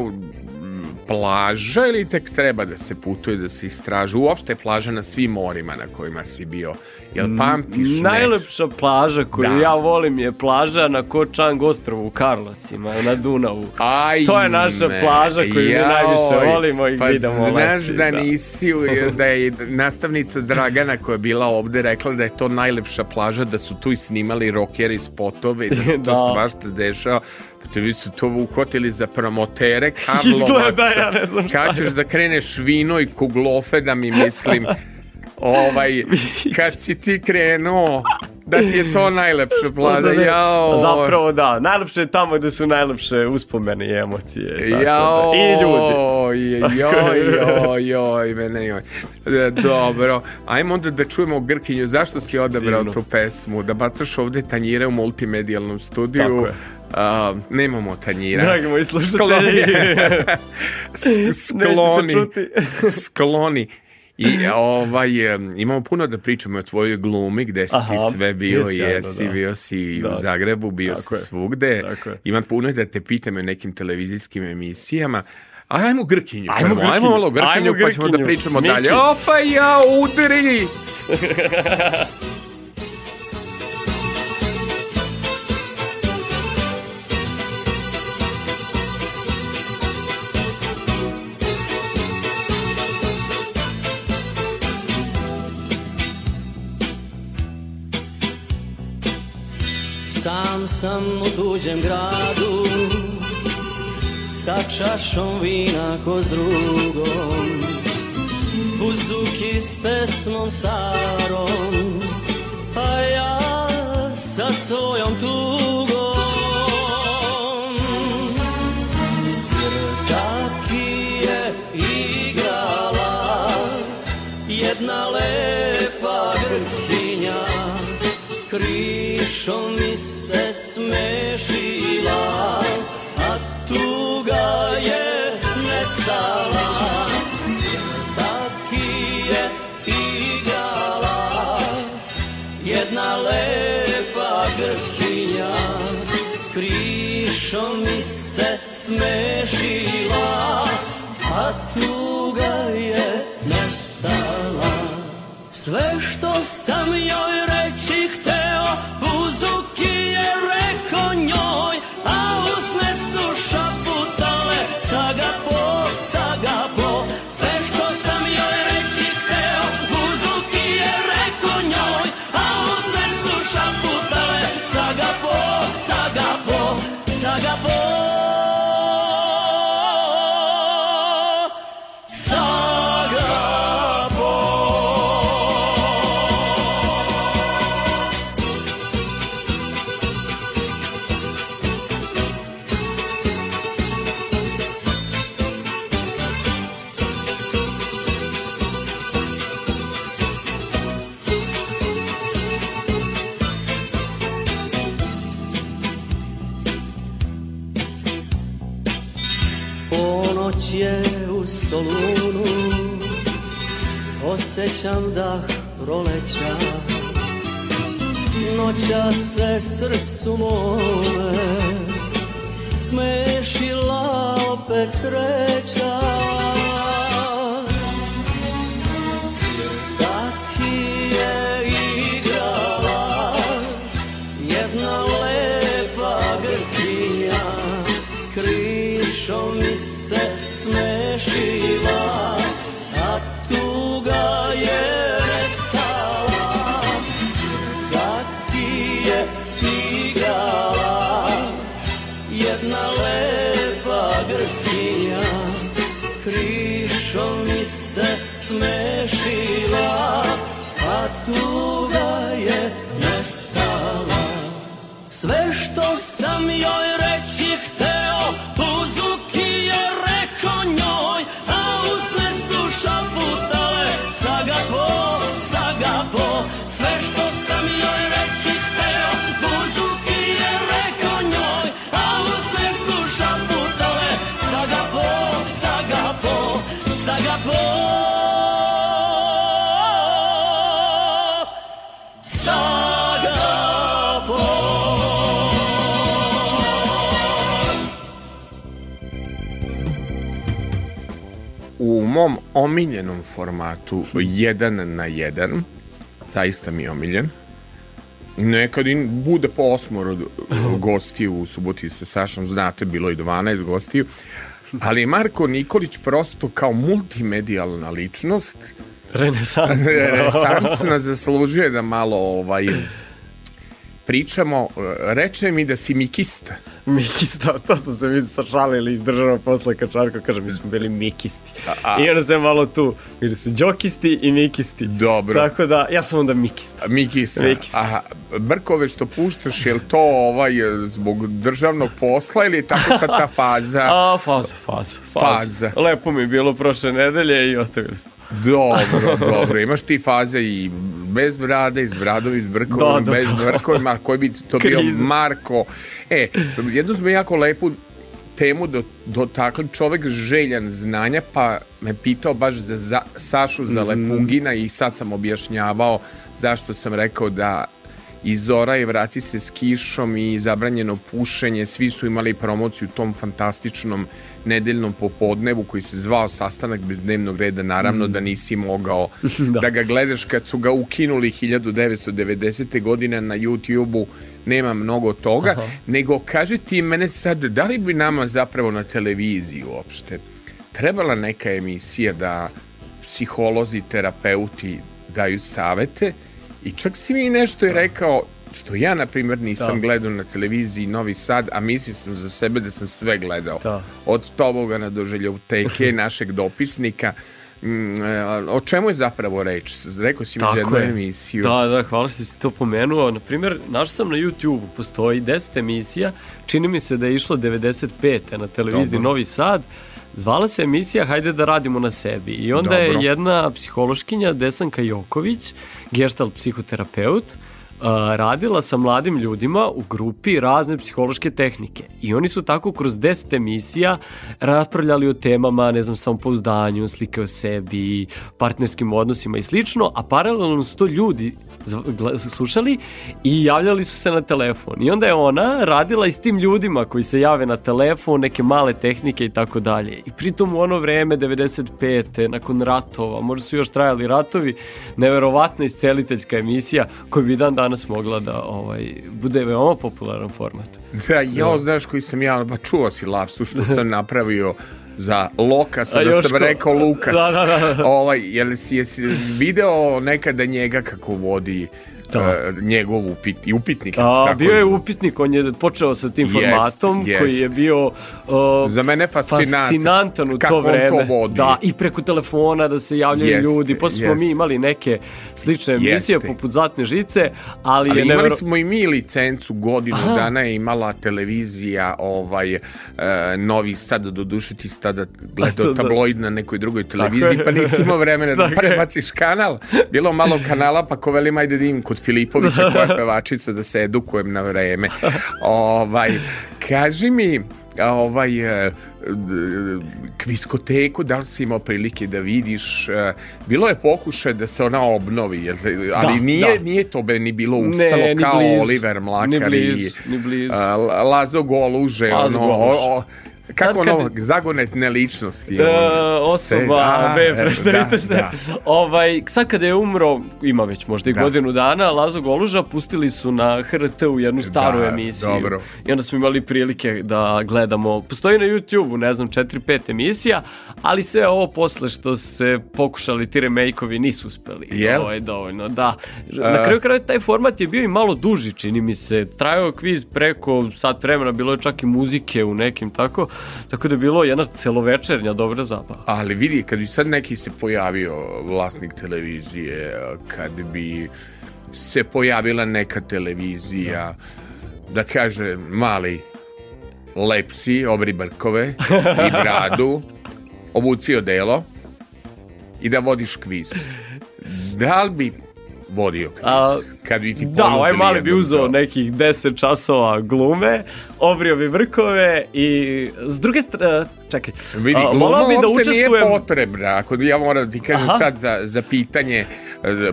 plaža ili tek treba da se putuje, da se istražu uopšte plaža na svim morima na kojima si bio Jel pamtiš mm, nešto? Najlepša plaža koju da. ja volim je plaža na Kočang ostrovu u Karlovcima na Dunavu. Ajme, to je naša plaža koju jao, mi najviše volimo i pa vidimo. znaš leti, da, da nisi, da je nastavnica Dragana koja je bila ovde rekla da je to najlepša plaža, da su tu i snimali rockeri spotove i da se to da. svašta dešava. Pa su to uhvatili za promotere kablovaca. Izgleda, ja ne znam Kad ćeš da kreneš vino i kuglofe da mi mislim ovaj, kad si ti krenuo, da ti je to najlepše, Vlada, jao. Zapravo da, najlepše je tamo gde su najlepše uspomene i emocije. Tako da. jao, da. I ljudi. Joj, joj, joj, mene joj. E, dobro, ajmo onda da čujemo Grkinju, zašto si odabrao Divno. tu pesmu? Da bacaš ovde tanjire u multimedijalnom studiju. Tako je. Uh, nemamo tanjira. Dragi moji slušatelji. skloni. skloni. skloni. I ovaj, imamo puno da pričamo o tvojoj glumi, gde si Aha, ti sve bio, jesi, jesi da, da, bio si da. u Zagrebu, bio Tako si svugde. Imam puno da te pitam o nekim televizijskim emisijama. Ajmo Grkinju. Ajmo, Grkinju. ajmo malo Grkinju, ajmo pa ćemo da pričamo Miki. dalje. Opa ja, udri! Sam sam u tuđem gradu Sa čašom vina ko s drugom Buzuki s pesmom starom pa ja sa svojom tugom Svirtaki je igrala Jedna lepa grkinja Krišom mi se smešila, a tuga je nestala. Taki je igrala jedna lepa grkinja, prišo mi se smešila, a tuga je nestala. Sve što sam joj reći hteo, buzu Oh. noć je u Solunu Osećam dah proleća Noća se srcu mome Smešila opet sreća omiljenom formatu jedan na jedan, zaista mi je omiljen. Nekad i bude po osmor od gostiju u suboti sa Sašom, znate, bilo je 12 gostiju, ali Marko Nikolić prosto kao multimedijalna ličnost renesansna, da. renesansna zaslužuje da malo ovaj pričamo, e, reče mi da si mikista. Mikista, to su se mi sašalili iz država posle kad Žarko kaže mi smo bili mikisti. A, a. I onda se malo tu, bili su džokisti i mikisti. Dobro. Tako da, ja sam onda mikista. Mikista. mikista. Aha, brkove što puštaš, je li to ovaj e, zbog državnog posla ili je tako sad ta faza? a, faza, faza, faza. Faza. Lepo mi je bilo prošle nedelje i ostavili smo. Dobro, dobro. Imaš ti faze i bez brade, iz s bradom, i s brkovima, da, da, bez da. brkovima, koji bi to Krize. bio Marko. E, jednu smo jako lepu temu do, do dotakli čovek željan znanja, pa me pitao baš za, za Sašu, za mm. Lepungina i sad sam objašnjavao zašto sam rekao da i Zora i Vrati se s kišom i zabranjeno pušenje, svi su imali promociju u tom fantastičnom nedeljnom popodnevu koji se zvao sastanak bez dnevnog reda, naravno mm. da nisi mogao da. da ga gledaš kad su ga ukinuli 1990. godine na YouTube-u nema mnogo toga, Aha. nego kaži ti mene sad, da li bi nama zapravo na televiziji uopšte trebala neka emisija da psiholozi, terapeuti daju savete i čak si mi nešto je da. rekao Što ja, na primjer, nisam da. gledao na televiziji Novi Sad, a mislio sam za sebe da sam sve gledao. Da. Od Tobogana do Željovteke, našeg dopisnika. Mm, eh, o čemu je zapravo reč? Rekao si mi za jednu je. emisiju. Da, da, hvala što si to pomenuo. Naprimjer, našao sam na YouTube-u, postoji 10 emisija, čini mi se da je išlo 95. na televiziji Dobro. Novi Sad, Zvala se emisija Hajde da radimo na sebi i onda Dobro. je jedna psihološkinja Desanka Joković, gestalt psihoterapeut, uh, radila sa mladim ljudima u grupi razne psihološke tehnike i oni su tako kroz 10 emisija raspravljali o temama, ne znam, samopouzdanju, slike o sebi, partnerskim odnosima i slično, a paralelno su to ljudi slušali i javljali su se na telefon. I onda je ona radila i s tim ljudima koji se jave na telefon, neke male tehnike i tako dalje. I pritom u ono vreme, 95. nakon ratova, možda su još trajali ratovi, neverovatna isceliteljska emisija koja bi dan danas mogla da ovaj, bude veoma popularan format. Da, ja, da. znaš koji sam ja, pa čuo si lapsu što sam napravio za Loka, sad da sam rekao Lukas. Da, da, da. Ovaj, jel si, jesi video nekada njega kako vodi da. E, njegov upit, i upitnik. Da, tako bio je upitnik, on je počeo sa tim formatom jest, koji je bio uh, za mene fascinantan, fascinantan u to vreme. To vodi. Da, i preko telefona da se javljaju jest, ljudi. Posle smo mi imali neke slične emisije jeste. poput Zlatne žice, ali, ali je imali smo i mi licencu godinu Aha. dana je imala televizija ovaj uh, Novi Sad doduše ti tada gledao da, da. tabloid na nekoj drugoj televiziji, pa nisi imao vremena da prebaciš kanal. Bilo malo kanala, pa ko velim ajde da im kod Filipovića koja je pevačica da se edukujem na vreme. Ovaj, kaži mi, ovaj, e, kviskoteku, da li si imao prilike da vidiš, e, bilo je pokušaj da se ona obnovi, jer, ali da, nije, da. nije to be ni bilo ustalo ne, kao bliz, Oliver Mlakar ni bliz, i ni bliz. E, Lazo Goluže, Lazo ono, Goluž. Kako ono, kad... zagonetne ličnosti. E, osoba, B, e, predstavite da, se. Da. Ovaj, sad kada je umro, ima već možda i da. godinu dana, Lazo Goluža pustili su na HRT u jednu da, staru da, emisiju. Dobro. I onda smo imali prilike da gledamo. Postoji na YouTube-u, ne znam, 4-5 emisija, ali sve ovo posle što se pokušali ti remake-ovi nisu uspeli. Jel? Ovo ovaj, je dovoljno, da. Na e. kraju kraja taj format je bio i malo duži, čini mi se. Trajao kviz preko sat vremena, bilo je čak i muzike u nekim tako. Tako da je bilo jedna celovečernja dobra zabava. Ali vidi, kad bi sad neki se pojavio vlasnik televizije, kad bi se pojavila neka televizija, da, da kaže mali lepsi, obri brkove i bradu, obuci odelo i da vodiš kviz. Da li bi vodio kviz. Kad bi ti da, ovaj mali bi uzeo nekih 10 časova glume, obrio bi brkove i s druge strane, čekaj, Vidi, a, gluma bi da učestvujem... nije potrebna, ako ja moram da ti kažem Aha. sad za, za pitanje,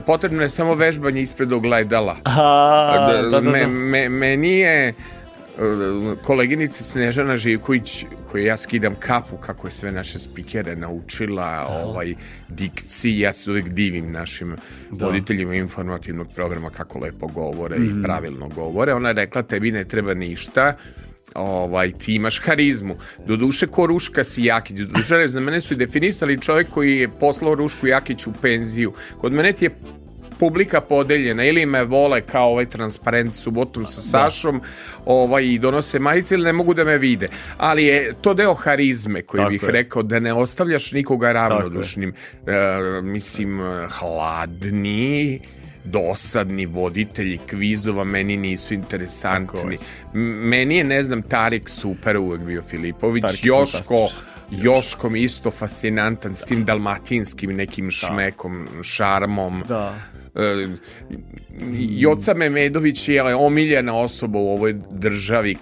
potrebno je samo vežbanje ispred ogledala. A, da, da, da, me, me, me nije koleginica Snežana Živković koju ja skidam kapu kako je sve naše spikere naučila da. ovaj dikciji ja se uvijek divim našim da. voditeljima informativnog programa kako lepo govore mm i mhm. pravilno govore ona je rekla tebi ne treba ništa ovaj, ti imaš harizmu. Doduše, ko Ruška si Jakić? Doduše, za mene su definisali čovjek koji je poslao Rušku Jakić u penziju. Kod mene ti je publika podeljena ili me vole kao ovaj transparent subotom sa da. Sašom ovaj, i donose majice ili ne mogu da me vide. Ali je to deo harizme koji Tako bih je. rekao da ne ostavljaš nikoga ravnodušnim. E, mislim, hladni dosadni voditelji kvizova meni nisu interesantni. Meni je, ne znam, Tarik super uvek bio Filipović, Tarik Joško, Joškom isto fascinantan s tim da. dalmatinskim nekim da. šmekom, da. šarmom. Da. E, Joca Memedović je omiljena osoba u ovoj državi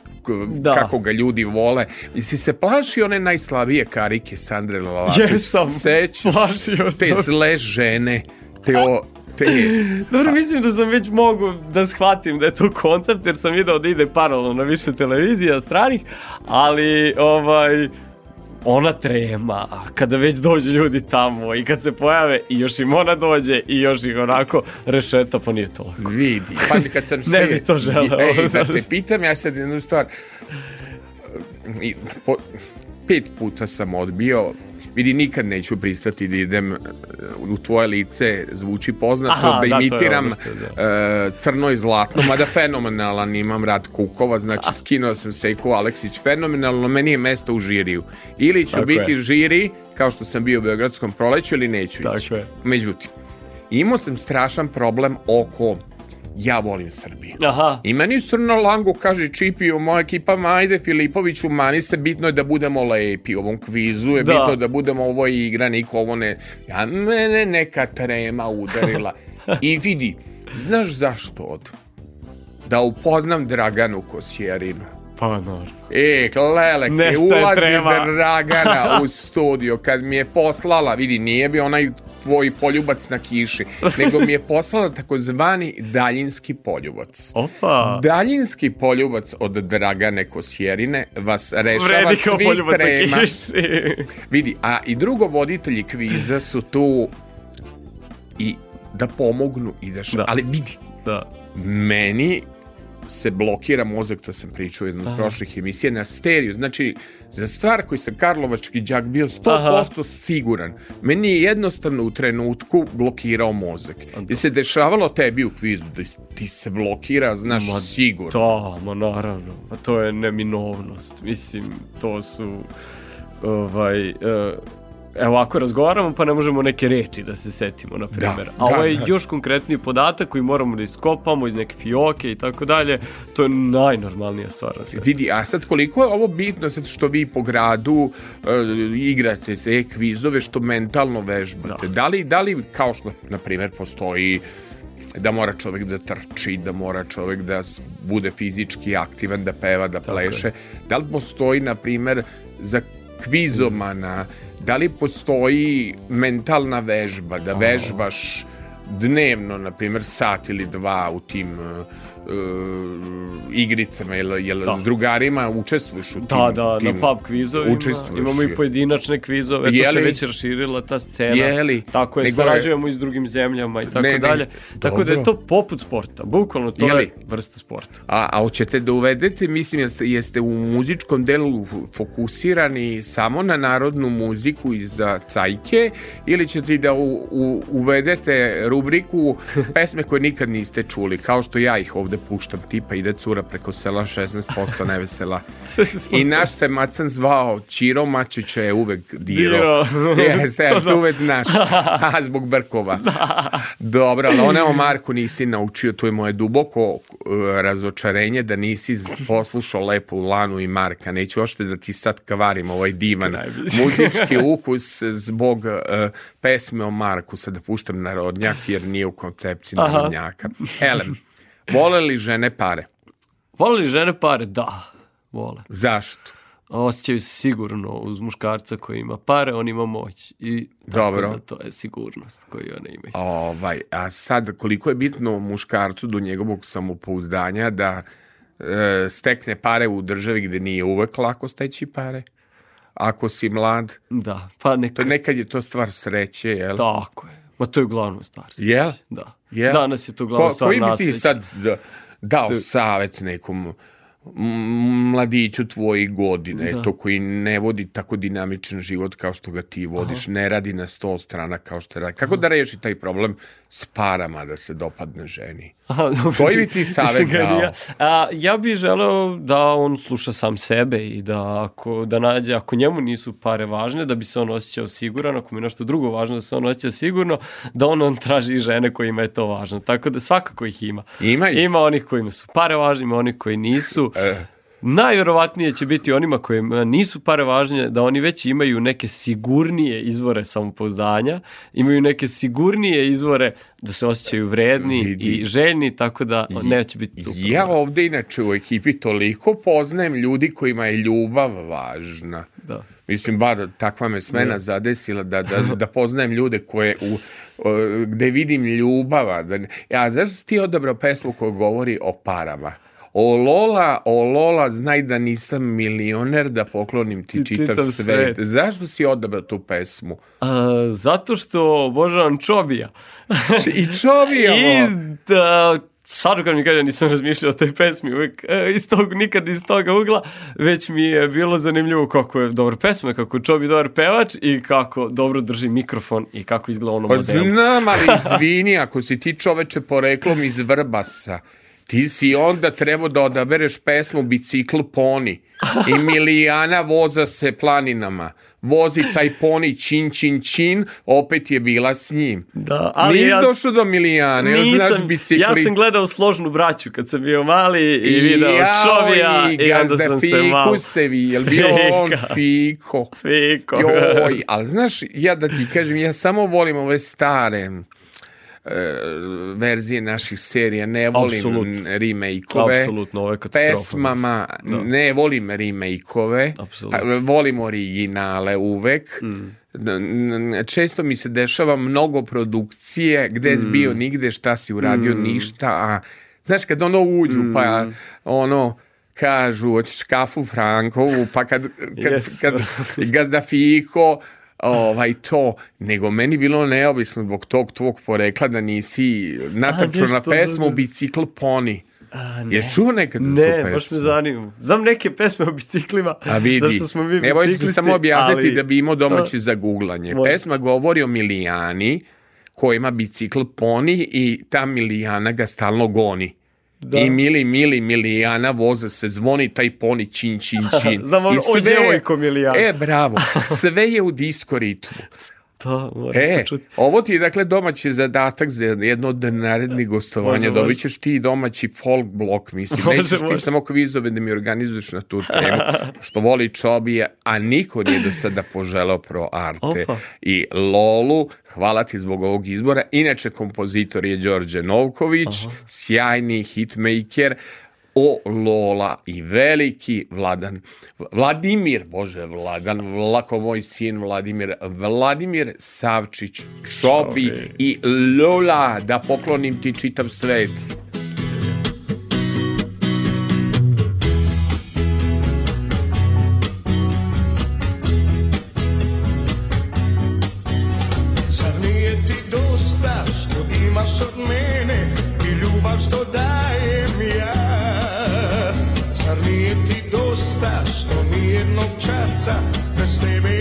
da. kako ga ljudi vole. I si se plaši one najslabije karike Sandre Lalatić? Jesam, Sećaš plašio sam. Te zle žene, te o, te... Dobro, mislim da sam već mogu da shvatim da je to koncept, jer sam video da ide paralelno na više televizija stranih, ali ovaj ona trema, a kada već dođu ljudi tamo i kad se pojave i još im ona dođe i još ih onako rešeta, pa nije to lako. Vidi, pa mi kad sam se... ne bi to želeo. Ej, da te pitam ja sad jednu stvar. I, po, pet puta sam odbio vidi nikad neću pristati da idem uh, u tvoje lice zvuči poznato Aha, da, da imitiram da, da. Uh, crno i zlatno mada fenomenalan imam rad kukova znači skinuo sam Sejko Aleksić fenomenalno meni je mesto u žiriju ili ću Tako biti je. žiri kao što sam bio u Beogradskom proleću ili neću Tako ići je. međutim imao sam strašan problem oko ja volim Srbiju. Aha. I meni Srna Langu kaže Čipi, Čipio, moja ekipa, ajde Filipoviću, mani se, bitno je da budemo lepi u ovom kvizu, je da. bitno da budemo ovo igra, niko ovo ne... Ja, mene neka trema udarila. I vidi, znaš zašto od? Da upoznam Draganu Kosjerinu. Pa normalno. E, klele, ulazi Dragana u studio, kad mi je poslala, vidi, nije bi onaj tvoj poljubac na kiši, nego mi je poslala takozvani daljinski poljubac. Opa. Daljinski poljubac od Dragane Kosjerine vas rešava svi trema. Vidi, a i drugo voditelji kviza su tu i da pomognu i da, da. ali vidi. Da. Meni se blokira mozak, to sam pričao u jednom od prošlih emisija, na steriju. Znači, za stvar koji sam karlovački đak bio 100% Aha. siguran, meni je jednostavno u trenutku blokirao mozak. I se dešavalo tebi u kvizu da ti se blokira, znaš, ma, sigurno. To, da, ma naravno. Pa to je neminovnost. Mislim, to su ovaj... Uh, evo ovako razgovaramo pa ne možemo neke reči da se setimo, na primjer. Da, A da, ovo ovaj je da, da, još konkretniji podatak koji moramo da iskopamo iz neke fioke i tako dalje. To je najnormalnija stvar na svijetu. Vidi, a sad koliko je ovo bitno sad što vi po gradu uh, igrate te kvizove što mentalno vežbate? Da. da, li, da li kao što, na primjer, postoji da mora čovek da trči, da mora čovek da bude fizički aktivan, da peva, da pleše. Da li postoji, na primer, za kvizomana, da li postoji mentalna vežba, da vežbaš dnevno, na primjer, sat ili dva u tim eh, uh, igricama, jel, jel da. s drugarima učestvuješ u tim? Da, tim, da, na pub kvizovima, imamo i pojedinačne kvizove, jeli, to se već raširila ta scena, jeli, tako je, nego sarađujemo je, i s drugim zemljama i tako ne, ne, dalje, dobro. tako da je to poput sporta, bukvalno to jeli, je vrsta sporta. A, a hoćete da uvedete, mislim, jeste, jeste u muzičkom delu fokusirani samo na narodnu muziku i za cajke, ili ćete da u, u, uvedete rubriku pesme koje nikad niste čuli, kao što ja ih ovde ovde puštam tipa, ide cura preko sela 16% nevesela. 16%. I naš se macan zvao Čiro Mačića je uvek Diro. Diro. Jeste, ja već znaš. A, zbog Brkova. Da. Dobro, ali one o Marku nisi naučio, to je moje duboko uh, razočarenje da nisi poslušao lepu Lanu i Marka. Neću ošte da ti sad kvarim ovaj divan muzički ukus zbog uh, pesme o Marku. Sad da puštam narodnjak jer nije u koncepciji narodnjaka. Elem, Vole li žene pare? Vole li žene pare? Da, vole. Zašto? Osjećaju se sigurno uz muškarca koji ima pare, on ima moć. I tako Dobro. Da to je sigurnost koju one imaju. Ovaj, a sad, koliko je bitno muškarcu do njegovog samopouzdanja da e, stekne pare u državi gde nije uvek lako steći pare? Ako si mlad, Da, pa neka... to nekad je to stvar sreće, jel? tako je. Ma to je uglavnom stvar. Yeah. Da. Yeah. Danas je to uglavnom Ko, stvar Koji bi ti sad dao tu... savet nekom mladiću tvojih godina, da. eto, koji ne vodi tako dinamičan život kao što ga ti vodiš, Aha. ne radi na sto strana kao što radi. Kako Aha. da reši taj problem s parama da se dopadne ženi? Aha, dobro, Koji bi ti savjet dao? Ja, a, ja bih želeo da on sluša sam sebe i da ako, da nađe, ako njemu nisu pare važne, da bi se on osjećao siguran, ako mu je nešto drugo važno da se on osjeća sigurno, da on, on traži žene kojima je to važno. Tako da svakako ih ima. Ima Ima onih kojima su pare važne, ima onih koji nisu. E. Najverovatnije će biti onima kojima nisu pare važnje da oni već imaju neke sigurnije izvore samopouzdanja, imaju neke sigurnije izvore da se osjećaju vredni Vidi. i željni, tako da neće biti tu. Ja ovde inače u ekipi toliko poznajem ljudi kojima je ljubav važna. Da. Mislim, bar takva me smena da. zadesila da, da, da poznajem ljude koje u, o, gde vidim ljubava. Da, ja, zašto ti odabrao pesmu koja govori o parama? O Lola, o Lola, znaj da nisam milioner da poklonim ti čitav, čitav svet. svet. Zašto si odabrao tu pesmu? Uh, zato što obožavam Čobija. I Čobija! I da, sad kad mi kaže nisam razmišljao o toj pesmi uvek e, iz tog, nikad iz toga ugla, već mi je bilo zanimljivo kako je dobra pesma, kako je Čobi dobar pevač i kako dobro drži mikrofon i kako izgleda ono pa modelu. Pa znam, ali izvini, ako si ti čoveče poreklom iz Vrbasa, Ti si onda trebao da odabereš pesmu Bicikl poni i Milijana voza se planinama. Vozi taj poni čin čin čin, opet je bila s njim. Da, ali Nis ja, došao do Milijane, nisam, ja znaš bicikli. Ja sam gledao složnu braću kad sam bio mali i, I video ja, čovija i, i onda sam se malo... Fikusevi, jel bio on Fiko? Fiko. Joj, ali znaš, ja da ti kažem, ja samo volim ove stare E, verzije naših serija, ne volim Absolut. remake-ove. Apsolutno, ove katastrofe. Pesmama da. ne volim remake-ove. Volim originale uvek. Mm. Često mi se dešava mnogo produkcije, gde si mm. bio nigde, šta si uradio, mm. ništa, a znaš kad ono uđu pa mm. pa ono kažu hoćeš kafu Frankovu, pa kad, kad, yes. kad gazda Fiko, ovaj, to, nego meni bilo neobično zbog tog tvog porekla da nisi natrčao na pesmu da, da. Bicikl Pony. A, ne. Jesi čuo nekad ne, tu pesmu? Ne, baš me zanima. Znam neke pesme o biciklima. A vidi, zašto smo mi ne ću ti samo objasniti ali... da bi imao domaće da. zaguglanje. Moj. Pesma govori o Milijani koja ima bicikl poni i ta Milijana ga stalno goni. Da. I mili, mili, milijana voza se zvoni taj poni čin, čin, čin. Znamo, I sve, o djevojko milijana. E, bravo, sve je u diskoritmu. Da, moram e, to Ovo ti je dakle domaći zadatak za jedno od narednih gostovanja. Može, Dobit ćeš ti domaći folk blok, mislim. Može, Nećeš može. ti samo kvizove da mi organizuješ na tu temu, što voli Čobija, a niko nije do sada poželao pro arte. Opa. I Lolu, hvala ti zbog ovog izbora. Inače, kompozitor je Đorđe Novković, Aha. sjajni hitmaker, o Lola i veliki Vladan, Vladimir, bože Vladan, Vlako moj sin Vladimir, Vladimir Savčić, Čobi i Lola, da poklonim ti čitav svet. Zar nije ti dosta što imaš od mene i ljubav što daš? Let's stay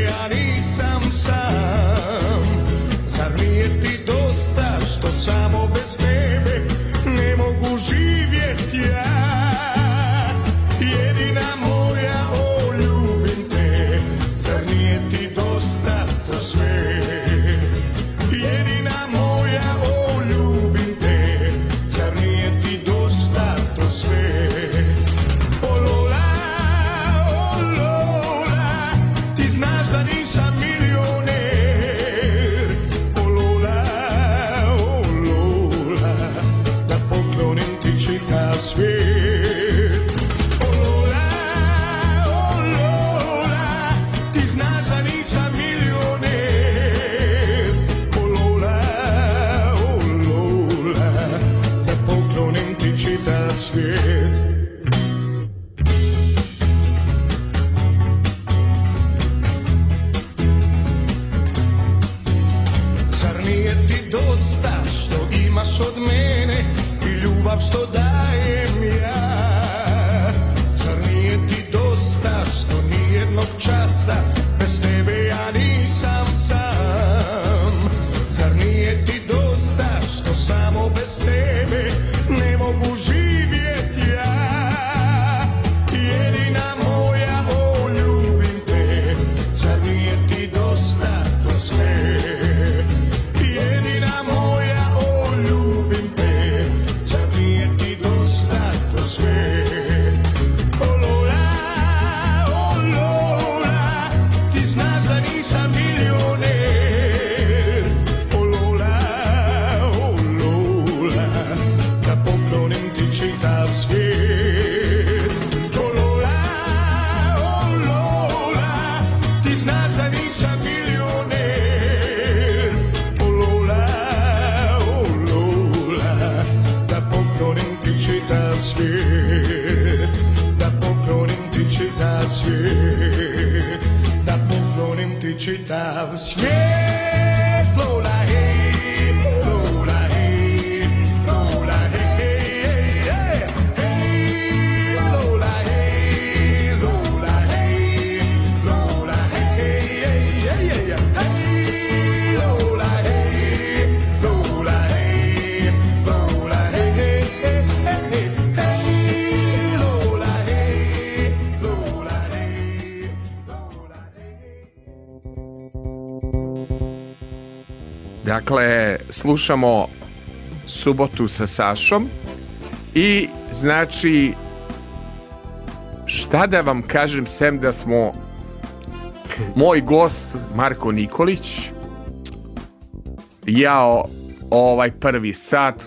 slušamo subotu sa Sašom i znači šta da vam kažem sem da smo moj gost Marko Nikolić ja ovaj prvi sat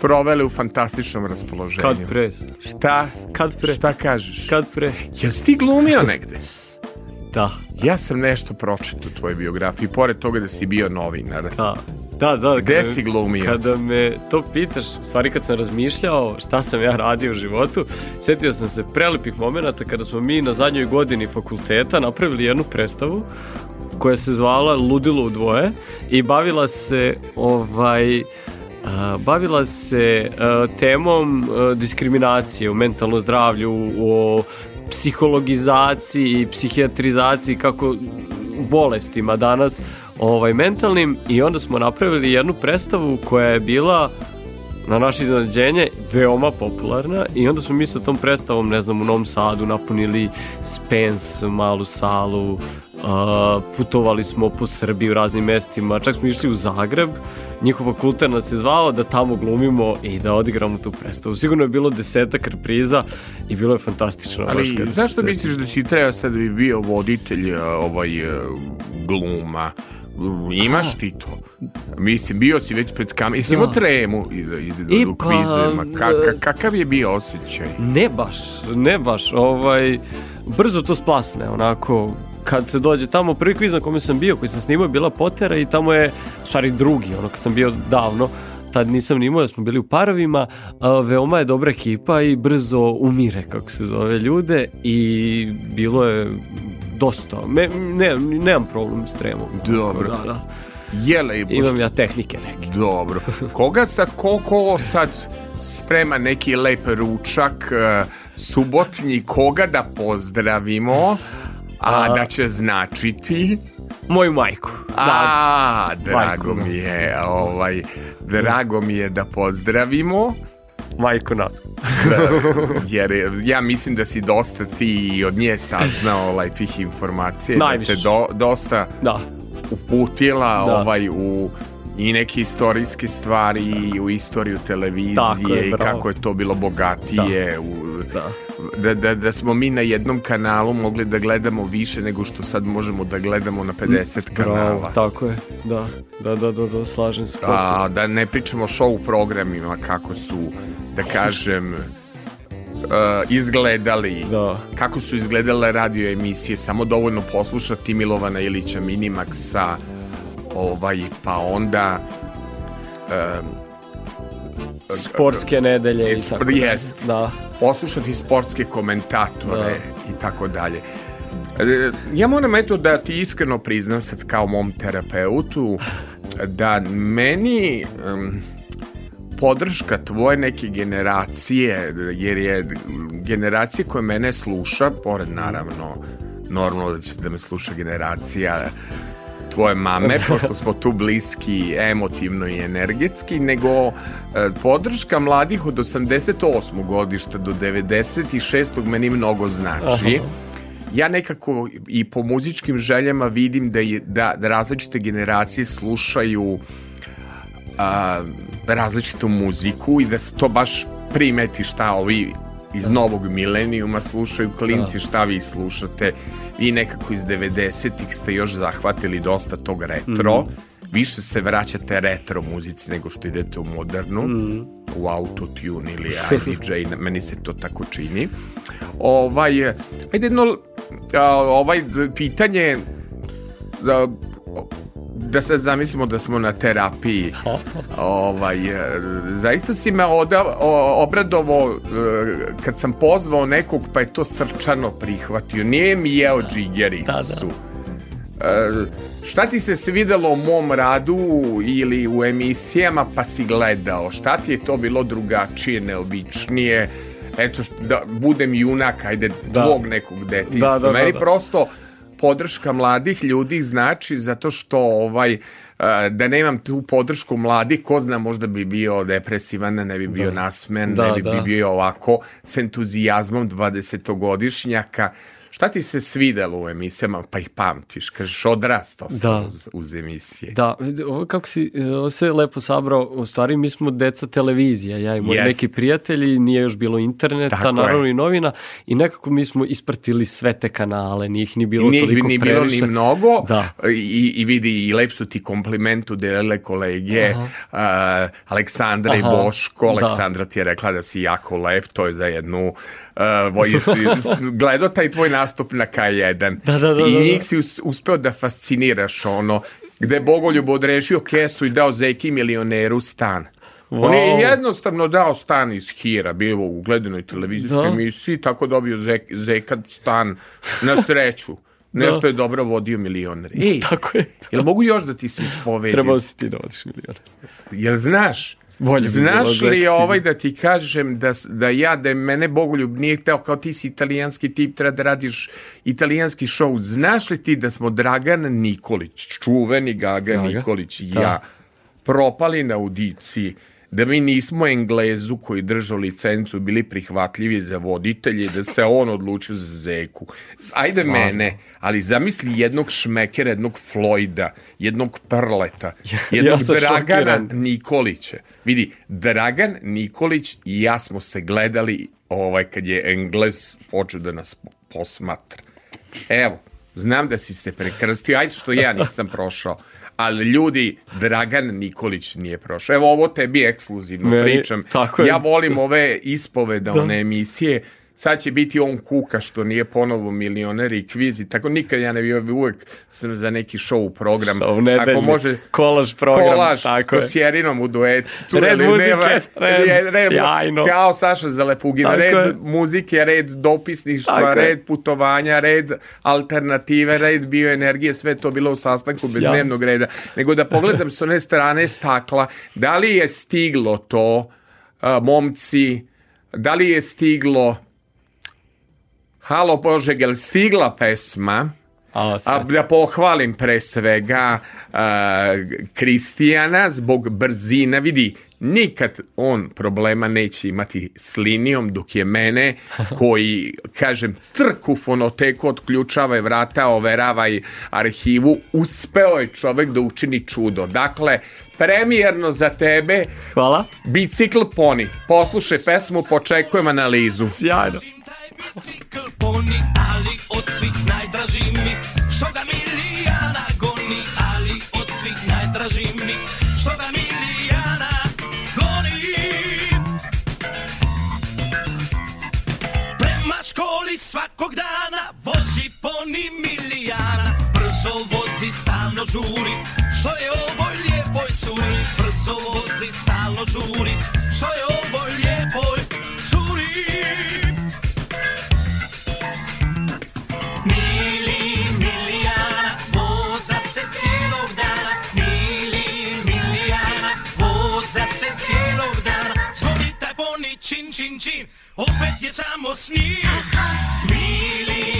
proveli u fantastičnom raspoloženju. Kad pre? Šta? Kad pre? Šta kažeš? Kad pre? Jel si ti glumio negde? da. Ja sam nešto pročito u tvojoj biografiji, pored toga da si bio novinar. Da. Da, da. Gde kada, si glumio? Kada me to pitaš, stvari kad sam razmišljao šta sam ja radio u životu, setio sam se prelepih momenta kada smo mi na zadnjoj godini fakulteta napravili jednu predstavu koja se zvala Ludilo u dvoje i bavila se ovaj bavila se temom diskriminacije u mentalnom zdravlju, o psihologizaciji i psihijatrizaciji kako bolestima danas ovaj, mentalnim i onda smo napravili jednu predstavu koja je bila na naše iznenađenje veoma popularna i onda smo mi sa tom predstavom, ne znam, u Novom Sadu napunili Spens, malu salu, Uh, putovali smo po Srbiji u raznim mestima, čak smo išli u Zagreb, njihova kultura nas je zvao da tamo glumimo i da odigramo tu predstavu. Sigurno je bilo desetak repriza i bilo je fantastično. Ali zašto misliš da si treba sad da bi bio voditelj ovaj, gluma? Imaš ti to. Mislim, bio si već pred kamerom. Jesi imao da. tremu i, u da, da, pa, kvizima? Ka, e, ka, kakav je bio osjećaj? Ne baš, ne baš. Ovaj, brzo to splasne, onako, kad se dođe tamo, prvi kviz na kome sam bio, koji sam snimao, je bila potera i tamo je, u stvari drugi, ono, kad sam bio davno, tad nisam ni imao, smo bili u parovima, a, veoma je dobra ekipa i brzo umire, kako se zove, ljude i bilo je dosta, Me, ne, nemam problem s tremom. Dobro. Da, da. Jele i pošto... Imam ja tehnike neke. Dobro. Koga sad, koliko sad sprema neki lep ručak, e, subotnji, koga da pozdravimo, a, a... da će značiti... Moju majku. A, Dad. drago majku mi je, ovaj, drago mi je da pozdravimo. Majku Nadu. Da, jer ja mislim da si dosta ti od nje saznao lajpih informacije. Da Najviše. Da te do, dosta da. uputila da. ovaj, u i neke istorijske stvari da. i u istoriju televizije je, i kako je to bilo bogatije da. u da da, da, da smo mi na jednom kanalu mogli da gledamo više nego što sad možemo da gledamo na 50 Bravo, kanala. Tako je, da, da, da, da, da slažem se. A, da ne pričamo o show programima kako su, da kažem, uh, izgledali, da. kako su izgledale radio emisije, samo dovoljno poslušati Milovana Ilića Minimaxa, ovaj, pa onda... Um, sportske nedelje i tako jest, da. poslušati sportske komentatore da. i tako dalje. E, ja moram eto da ti iskreno priznam sad kao mom terapeutu da meni um, podrška tvoje neke generacije, jer je generacija koja mene sluša, pored naravno normalno da će da me sluša generacija tvoje mame, pošto smo tu bliski emotivno i energetski, nego e, podrška mladih od 88. godišta do 96. meni mnogo znači. ja nekako i po muzičkim željama vidim da, je, da, da različite generacije slušaju a, različitu muziku i da se to baš primeti šta ovi iz novog milenijuma slušaju klinci, da. šta vi slušate. Vi nekako iz 90-ih ste još zahvatili dosta tog retro. Mm -hmm. Više se vraćate retro muzici nego što idete u modernu. Mm -hmm. U autotune ili DJ, meni se to tako čini. Ovaj, ajde jedno, ovaj pitanje da, da sad zamislimo da smo na terapiji. ovaj, e, zaista si me oda, obradovo e, kad sam pozvao nekog pa je to srčano prihvatio. Nije mi jeo da. džigericu. Da, da. E, šta ti se svidelo u mom radu ili u emisijama pa si gledao? Šta ti je to bilo drugačije, neobičnije? Eto, da budem junak, ajde, da. tvog nekog detinstva. Meni prosto podrška mladih ljudi znači zato što ovaj e, da nemam tu podršku mladih, ko zna, možda bi bio depresivan, ne bi bio da. nasmen, da, ne bi, da. bi bio ovako s entuzijazmom 20-godišnjaka. Šta ti se svidelo u emisijama, pa ih pamtiš? Kažeš, odrastao sam da. uz, uz emisije. Da, ovo kako si, e, ovo se lepo sabrao, u stvari mi smo deca televizija, ja i moji yes. neki prijatelji, nije još bilo interneta, Tako naravno je. i novina, i nekako mi smo ispratili sve te kanale, nije ih ni bilo nije, toliko ni previše. bilo ni mnogo, da. I, i vidi, i lep su ti komplimentu delele kolege, uh, Aleksandra Aha. i Boško, Aleksandra da. ti je rekla da si jako lep, to je za jednu uh, voji si gledao taj tvoj nastup na K1 da, da, da, i da, da. njih si uspeo da fasciniraš ono gde je Bogoljub odrešio kesu i dao Zeki milioneru stan. Wow. On je jednostavno dao stan iz Hira, bio u gledanoj televizijskoj da. emisiji, tako dobio Zek, Zekat stan na sreću. Nešto da. je dobro vodio milioner. Ej, tako je. To. Jel mogu još da ti se ispovedim? Trebao si ti da vodiš milioner. Jel znaš Bolje Znaš li ovaj da. da ti kažem da, da ja, da mene Bogoljub nije hteo kao ti si italijanski tip, treba da radiš italijanski šou. Znaš li ti da smo Dragan Nikolić, čuveni Gaga, Gaga. Nikolić i da. ja, propali na audiciji da mi nismo Englezu koji držao licencu bili prihvatljivi za voditelje da se on odlučio za Zeku. Ajde Stvarno. mene, ali zamisli jednog šmekera, jednog Floyda, jednog Prleta, jednog ja, ja Dragana šokiran. Nikolića. Vidi, Dragan Nikolić i ja smo se gledali ovaj, kad je Englez počeo da nas posmatra. Evo, znam da si se prekrstio, ajde što ja nisam prošao ali ljudi, Dragan Nikolić nije prošao. Evo ovo tebi ekskluzivno Meni, pričam. Tako je. Ja volim ove ispovedaone da. emisije sad će biti on kuka što nije ponovo milioner i kvizi, tako nikad ja ne bih uvek sam za neki show program. Što, nedeljni, Ako može, kolaž program. Kolaž tako s Kosjerinom u duetu. Red muzike, nema, red, red, red, sjajno. Kao Saša Zalepugina, red je. muzike, red dopisništva, tako red putovanja, red alternative, red bioenergije, sve to bilo u sastanku Sjaj. bez dnevnog reda. Nego da pogledam s one strane stakla, da li je stiglo to, momci, da li je stiglo Halo Bože, jel stigla pesma? A, da pohvalim pre svega e, Kristijana zbog brzina. vidi, nikad on problema neće imati s linijom dok je mene koji, kažem, trku fonoteku odključava i vrata, overava i arhivu, uspeo je čovek da učini čudo. Dakle, premijerno za tebe. Hvala. Bicikl Pony. Poslušaj pesmu, počekujem analizu. Sjajno. Bicikl poni, ali od svih najdraži mi Što ga goni, ali od svih najdraži mi Što ga Milijana goni Prema školi svakog dana vozi poni Milijana Brzo vozi, stalno žuri Što je ovoj lijepoj curi Brzo vozi, stalno žuri Što je ovoj lijepoj curi opäť je samosný. Milý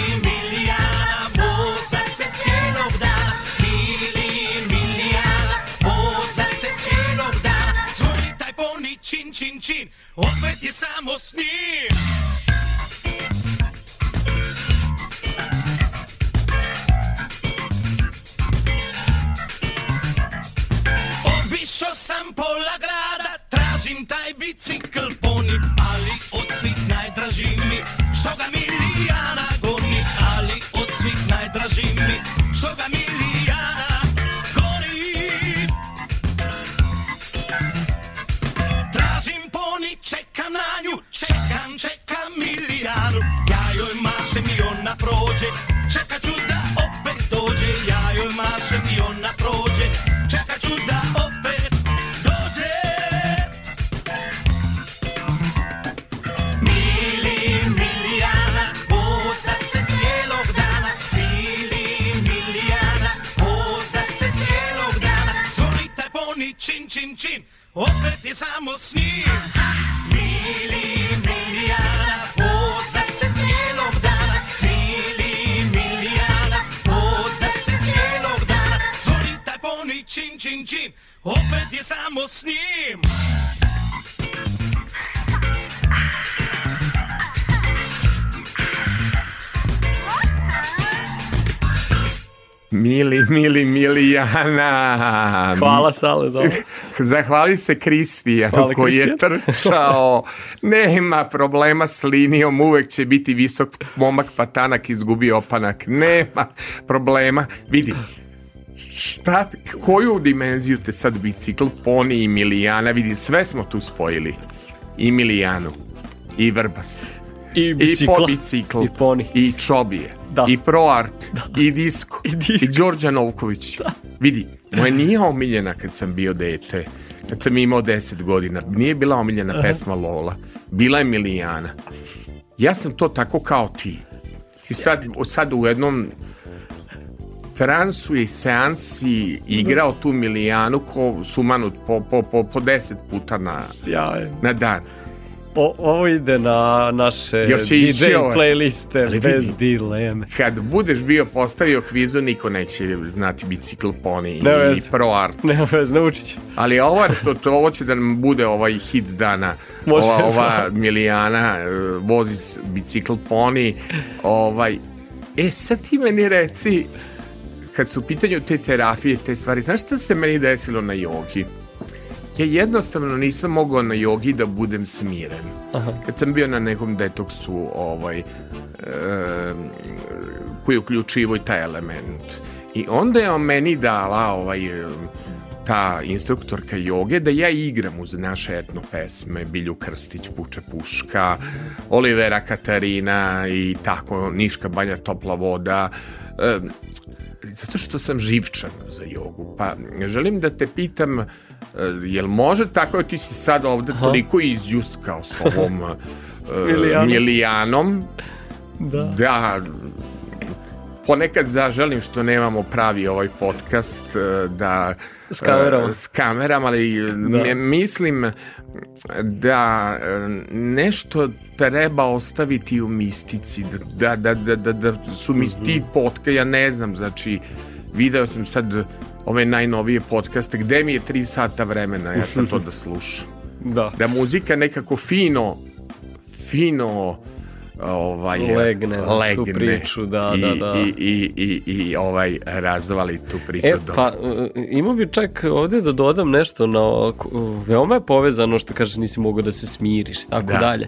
Idemo s njim! Mili, mili, mili Jana. Hvala Sale za ovo. Zahvali se Kristijanu Hvala, koji Kristijan. je trčao. Nema problema s linijom, uvek će biti visok momak patanak izgubio izgubi opanak. Nema problema. Vidi, šta, koju dimenziju te sad bicikl, poni i milijana, vidi, sve smo tu spojili. I milijanu, i vrbas, i, bicikla, i bicikl, i poni, i čobije, da. i proart, da. i disko, i, disk. i Đorđa Novković. Da. Vidi, moja nije omiljena kad sam bio dete, kad sam imao 10 godina, nije bila omiljena Aha. pesma Lola, bila je milijana. Ja sam to tako kao ti. I sad, sad u jednom transu i seansi igrao tu Milijanu ko sumanut po, po, po, po deset puta na, Sjajno. na dan. O, ovo ide na naše Još DJ playliste Ali bez vidi, dileme. Kad budeš bio postavio kvizu, niko neće znati bicikl pony ne i vez. pro art. Ne vez, naučit će. Ali ovo, to, to, ovo će da nam bude ovaj hit dana. Može. Ova, ova pa. Milijana eh, vozi bicikl pony. Ovaj, e, sad ti meni reci, kad su u pitanju te terapije, te stvari, znaš šta se meni desilo na jogi? Ja jednostavno nisam mogao na jogi da budem smiren. Aha. Kad sam bio na nekom detoksu ovaj, e, koji uključivo i taj element. I onda je on meni dala ovaj, e, ta instruktorka joge da ja igram uz naše etno pesme Bilju Krstić, Puče Puška Olivera Katarina i tako Niška banja topla voda e, zato što sam živčan za jogu. Pa želim da te pitam, e, jel može tako, da ti si sad ovde Aha. toliko izjuskao s ovom uh, Milijanom. da, da ponekad zaželim što nemamo pravi ovaj podcast e, da s kamerom, s kamerama ali da. mislim da nešto treba ostaviti u mistici, da, da, da, da, da, da su mi ti mhm. potka, ja ne znam, znači, video sam sad ove najnovije podcaste, gde mi je 3 sata vremena, ja sam to da slušam. Da. Da muzika nekako fino, fino, ovaj, legne, legne tu priču, da, i, da, da. I, i, i, i ovaj, razvali tu priču. E, do... pa, e, imao bi čak ovde da dodam nešto, na, veoma je povezano što kaže nisi mogao da se smiriš tako da. dalje.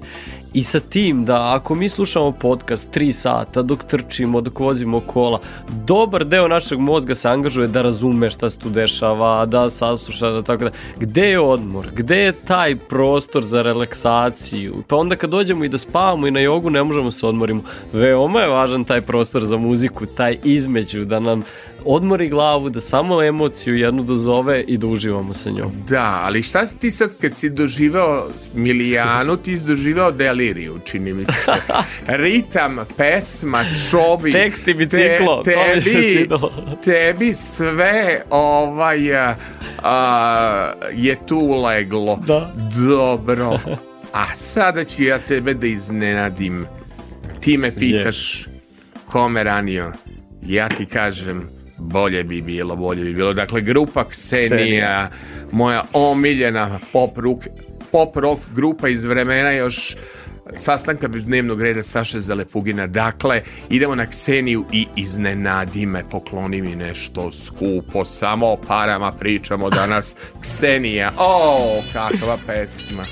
I sa tim da ako mi slušamo podcast 3 sata dok trčimo, dok vozimo kola, dobar deo našeg mozga se angažuje da razume šta se tu dešava, da sasluša, da tako da. Gde je odmor? Gde je taj prostor za relaksaciju? Pa onda kad dođemo i da spavamo i na jogu ne možemo se odmorimo. Veoma je važan taj prostor za muziku, taj između, da nam odmori glavu, da samo emociju jednu dozove i da uživamo sa njom. Da, ali šta si ti sad kad si doživeo Milijanu, ti si doživeo deliriju, čini mi se. Ritam, pesma, čovi. Tekst i biciklo, te, tebi, to mi se svidalo. Tebi sve ovaj, a, je tu leglo. Da. Dobro. A sada ću ja tebe da iznenadim. Ti me pitaš kome ranio. Ja ti kažem bolje bi bilo, bolje bi bilo. Dakle, grupa Ksenija, Ksenija. moja omiljena pop, rock, pop rock grupa iz vremena još sastanka bez dnevnog reda Saše Zalepugina. Dakle, idemo na Kseniju i iznenadi me, pokloni mi nešto skupo, samo o parama pričamo danas. Ksenija, o, kakva pesma.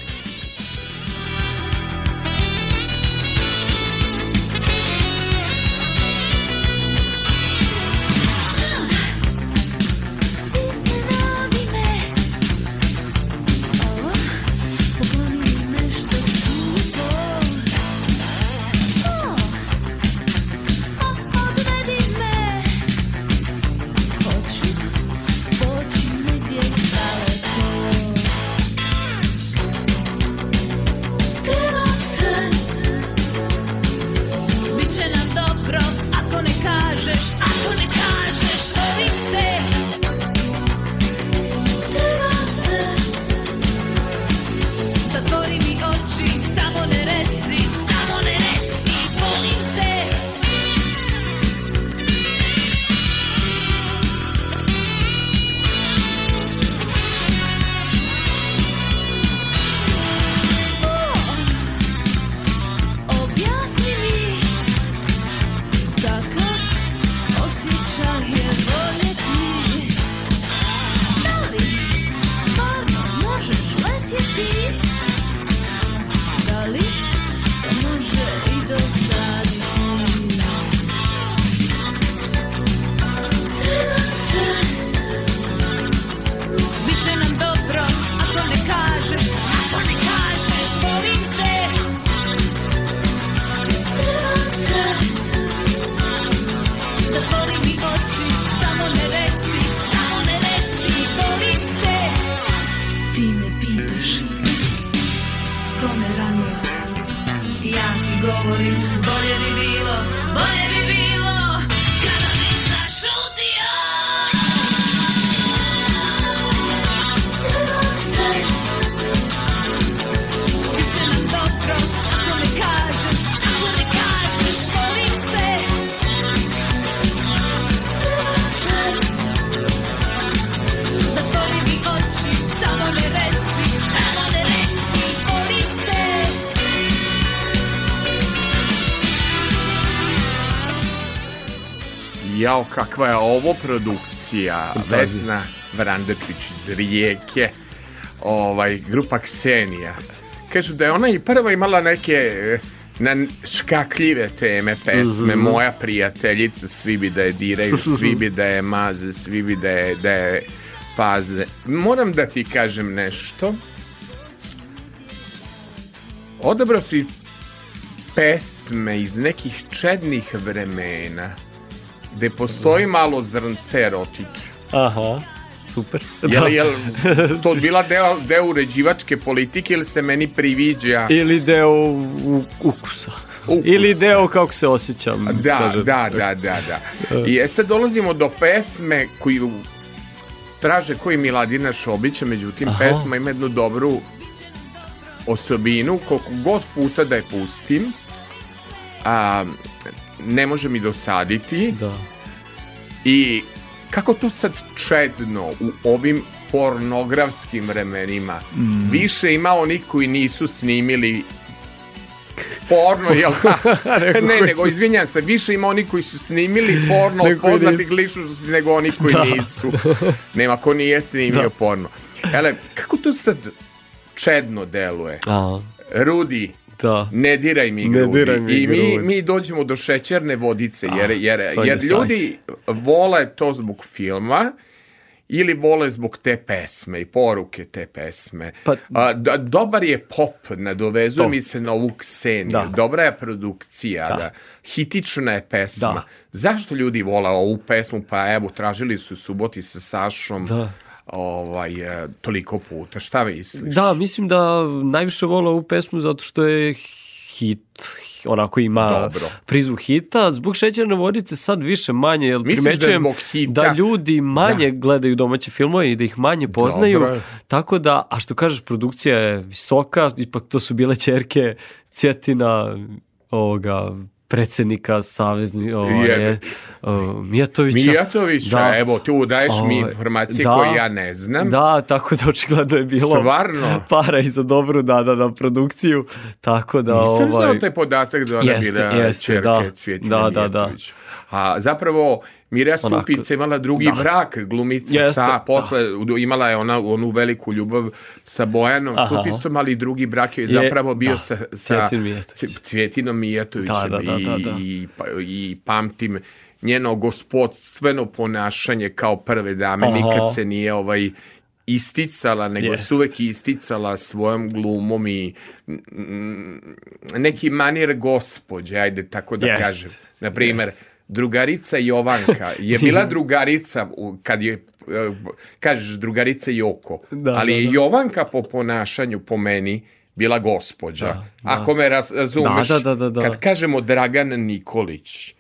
kakva je ovo produkcija. Vesna Vrandečić iz Rijeke, ovaj, grupa Ksenija. Kažu da je ona i prva imala neke eh, na škakljive teme pesme, mhm. moja prijateljica, svi bi da je diraju, svi bi da je maze, svi bi da je, da je paze. Moram da ti kažem nešto. Odabrao si pesme iz nekih čednih vremena gde postoji malo zrnce erotike. Aha, super. Jel, da. jel to bila deo, deo uređivačke politike ili se meni priviđa? Ili deo u, ukusa. Ukusa. Ili deo kako se osjećam. Da, da-, da, da, da, da. I e, sad dolazimo do pesme koju traže koji Miladina Šobića, međutim Aha. pesma ima jednu dobru osobinu, koliko god puta da je pustim, a, ne može mi dosaditi. Da. I kako to sad čedno u ovim pornografskim vremenima mm. više ima onih koji nisu snimili porno, jel da? ne, nego izvinjam se, više ima oni koji su snimili porno od poznatih ličnosti nego onih koji da. nisu. Nema ko nije snimio da. porno. Ele, kako to sad čedno deluje? A. Rudi, Da. Ne diraj mi igra. Ne diraj mi I mi, mi dođemo do šećerne vodice, ah, jer, jer, jer ljudi vole to zbog filma, ili vole zbog te pesme i poruke te pesme. Pa, A, da, dobar je pop, nadovezuje mi se na ovu kseniju. Da. Dobra je produkcija, da. da. hitična je pesma. Da. Zašto ljudi vole ovu pesmu? Pa evo, tražili su suboti sa Sašom. Da ovaj, e, toliko puta. Šta misliš? Da, mislim da najviše volim ovu pesmu zato što je hit, onako ima Dobro. prizvuk hita. Zbog šećerne vodice sad više manje, jer Misliš da primećujem da, da, ljudi da. manje da. gledaju domaće filmove i da ih manje poznaju. Dobro. Tako da, a što kažeš, produkcija je visoka, ipak to su bile čerke Cjetina, ovoga, predsednika savezni ovaj, je, Mijatovića. Mijatovića, da, evo, tu daješ mi informacije da, koje ja ne znam. Da, tako da očigledno je bilo Stvarno? para i za dobru da, da, da, produkciju. Tako da, Nisam ovaj, znao taj podatak da ona jeste, bila jeste, čerke da, Cvjetina da, da, da. A zapravo, Mira Stupica imala drugi da. brak, glumica Jeste, sa, da. posle da. imala je ona onu veliku ljubav sa Bojanom Aha. Stupicom, ali drugi brak je, je zapravo bio da. sa, sa Cvjetinom Mijetovićem da, da, da, da, da. I, i, pa, i pamtim njeno gospodstveno ponašanje kao prve dame, Aha. nikad se nije ovaj isticala, nego yes. su uvek isticala svojom glumom i neki manir gospođe, ajde tako da yes. kažem. Na primer, yes drugarica Jovanka je bila drugarica kad je eh, kažeš drugarica Joko, da, ali da, je da, da. Jovanka po ponašanju po meni bila gospođa. Da, da. Ako me raz, razumeš, kad kažemo Dragan Nikolić,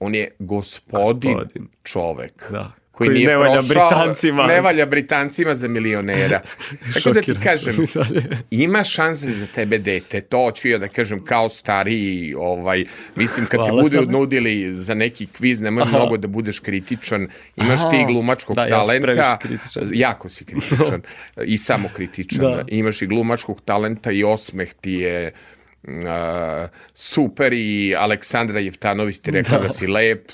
on je gospodin, gospodin. čovek. Da koji, koji nije ne valja prošao, Britancima. Ne valja Britancima za milionera. Tako da ti kažem, ima šanse za tebe dete. To hoću ja da kažem kao stariji, ovaj, mislim kad Hvala te budu odnudili za neki kviz, nemoj Aha. mnogo da budeš kritičan. Imaš Aha. ti glumačkog da, talenta. Ja jako si kritičan. I samo kritičan. Da. Imaš i glumačkog talenta i osmeh ti je uh, super i Aleksandra Jeftanović ti rekla da. da si lep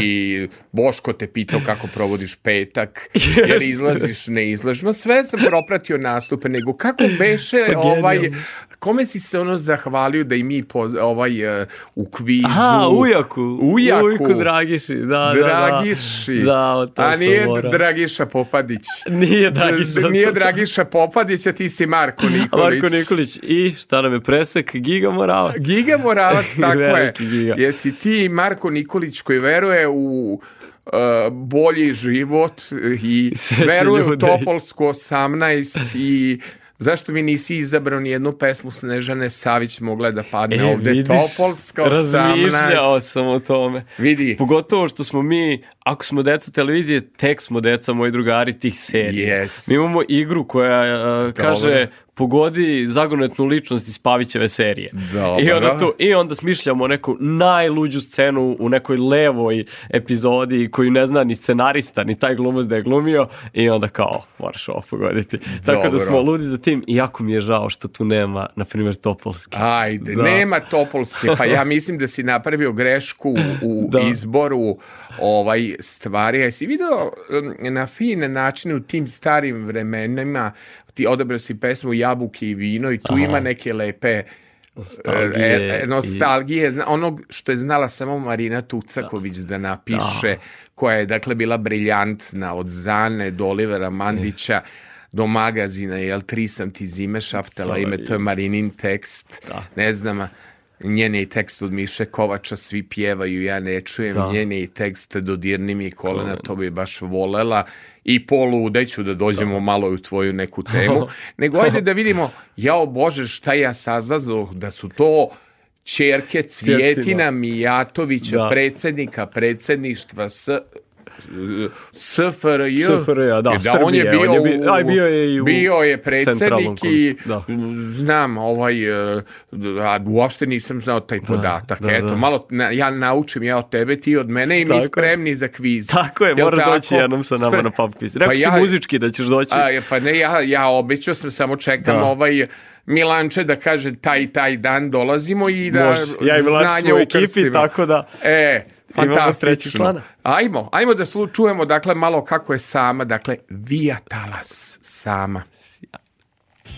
i Boško te pitao kako provodiš petak yes. jer izlaziš, ne izlaziš ma sve sam propratio nastupe nego kako beše pa, ovaj Kome si se ono zahvalio da i mi poz, ovaj, uh, u kvizu... Aha, ujaku. Ujaku. Ujku Dragiši, da, Dragiši. Da, da. da, da A nije mora. Dragiša Popadić. Nije Dragiša. Nije Dragiša Popadić, a ti si Marko Nikolić. Marko Nikolić i šta nam je presek? Giga Moravac. Giga Moravac, tako je. Giga. Jesi ti Marko Nikolić koji veruje u e, bolji život i Sreće veruje u Topolsku 18 i zašto mi nisi izabrao ni jednu pesmu Snežane Savić mogla da padne e, ovde vidiš, Topolska 18. Razmišljao sam o tome. Vidi. Pogotovo što smo mi, ako smo deca televizije, tek smo deca moji drugari tih serija. Yes. Mi imamo igru koja uh, kaže pogodi zagonetnu ličnost iz Pavićeve serije. Dobar. I, onda tu, I onda smišljamo neku najluđu scenu u nekoj levoj epizodi koju ne zna ni scenarista, ni taj glumac da je glumio i onda kao, moraš ovo pogoditi. Tako da smo ludi za tim i jako mi je žao što tu nema, na primjer, Topolske. Ajde, da. nema Topolske, pa ja mislim da si napravio grešku u da. izboru ovaj stvari. Jesi video na fin način u tim starim vremenima ti odabio si pesmu Jabuke i vino i tu Aha. ima neke lepe e, nostalgije, e, nostalgije i... onog što je znala samo Marina Tucaković da, da napiše, da. koja je dakle bila briljantna od Zane do Olivera Mandića eh. do magazina, jel tri sam ti zime šaptala ime, to je Marinin tekst, da. ne znam, njen je tekst od Miše Kovača, svi pjevaju, ja ne čujem, da. njen je tekst Dodirni mi kolena, to bi baš volela i polu deću da dođemo da. malo u tvoju neku temu, nego ajde da vidimo, jao Bože, šta ja sazazoh da su to čerke Cvjetina Mijatovića, da. predsjednika predsjedništva s SFRJ. SFRJ, da, da Srbije, on je bio, on je bio, aj, bio je i u bio je predsednik i da. znam ovaj e, a, uopšte nisam znao taj da, podatak. Da, da, Eto, da. malo na, ja naučim ja od tebe, ti od mene i mi tako spremni za kviz. Tako je, mora tako? doći jednom sa nama Spre... na pub quiz. Rekao pa si ja, muzički da ćeš doći. A, pa ne, ja, ja obećao sam, samo čekam da. ovaj Milanče da kaže taj taj dan dolazimo i da Može. ja i Milanče smo u ekipi, tako da e, fantastično. Ajmo, ajmo da čujemo dakle malo kako je sama, dakle Via Talas sama. Sjaj.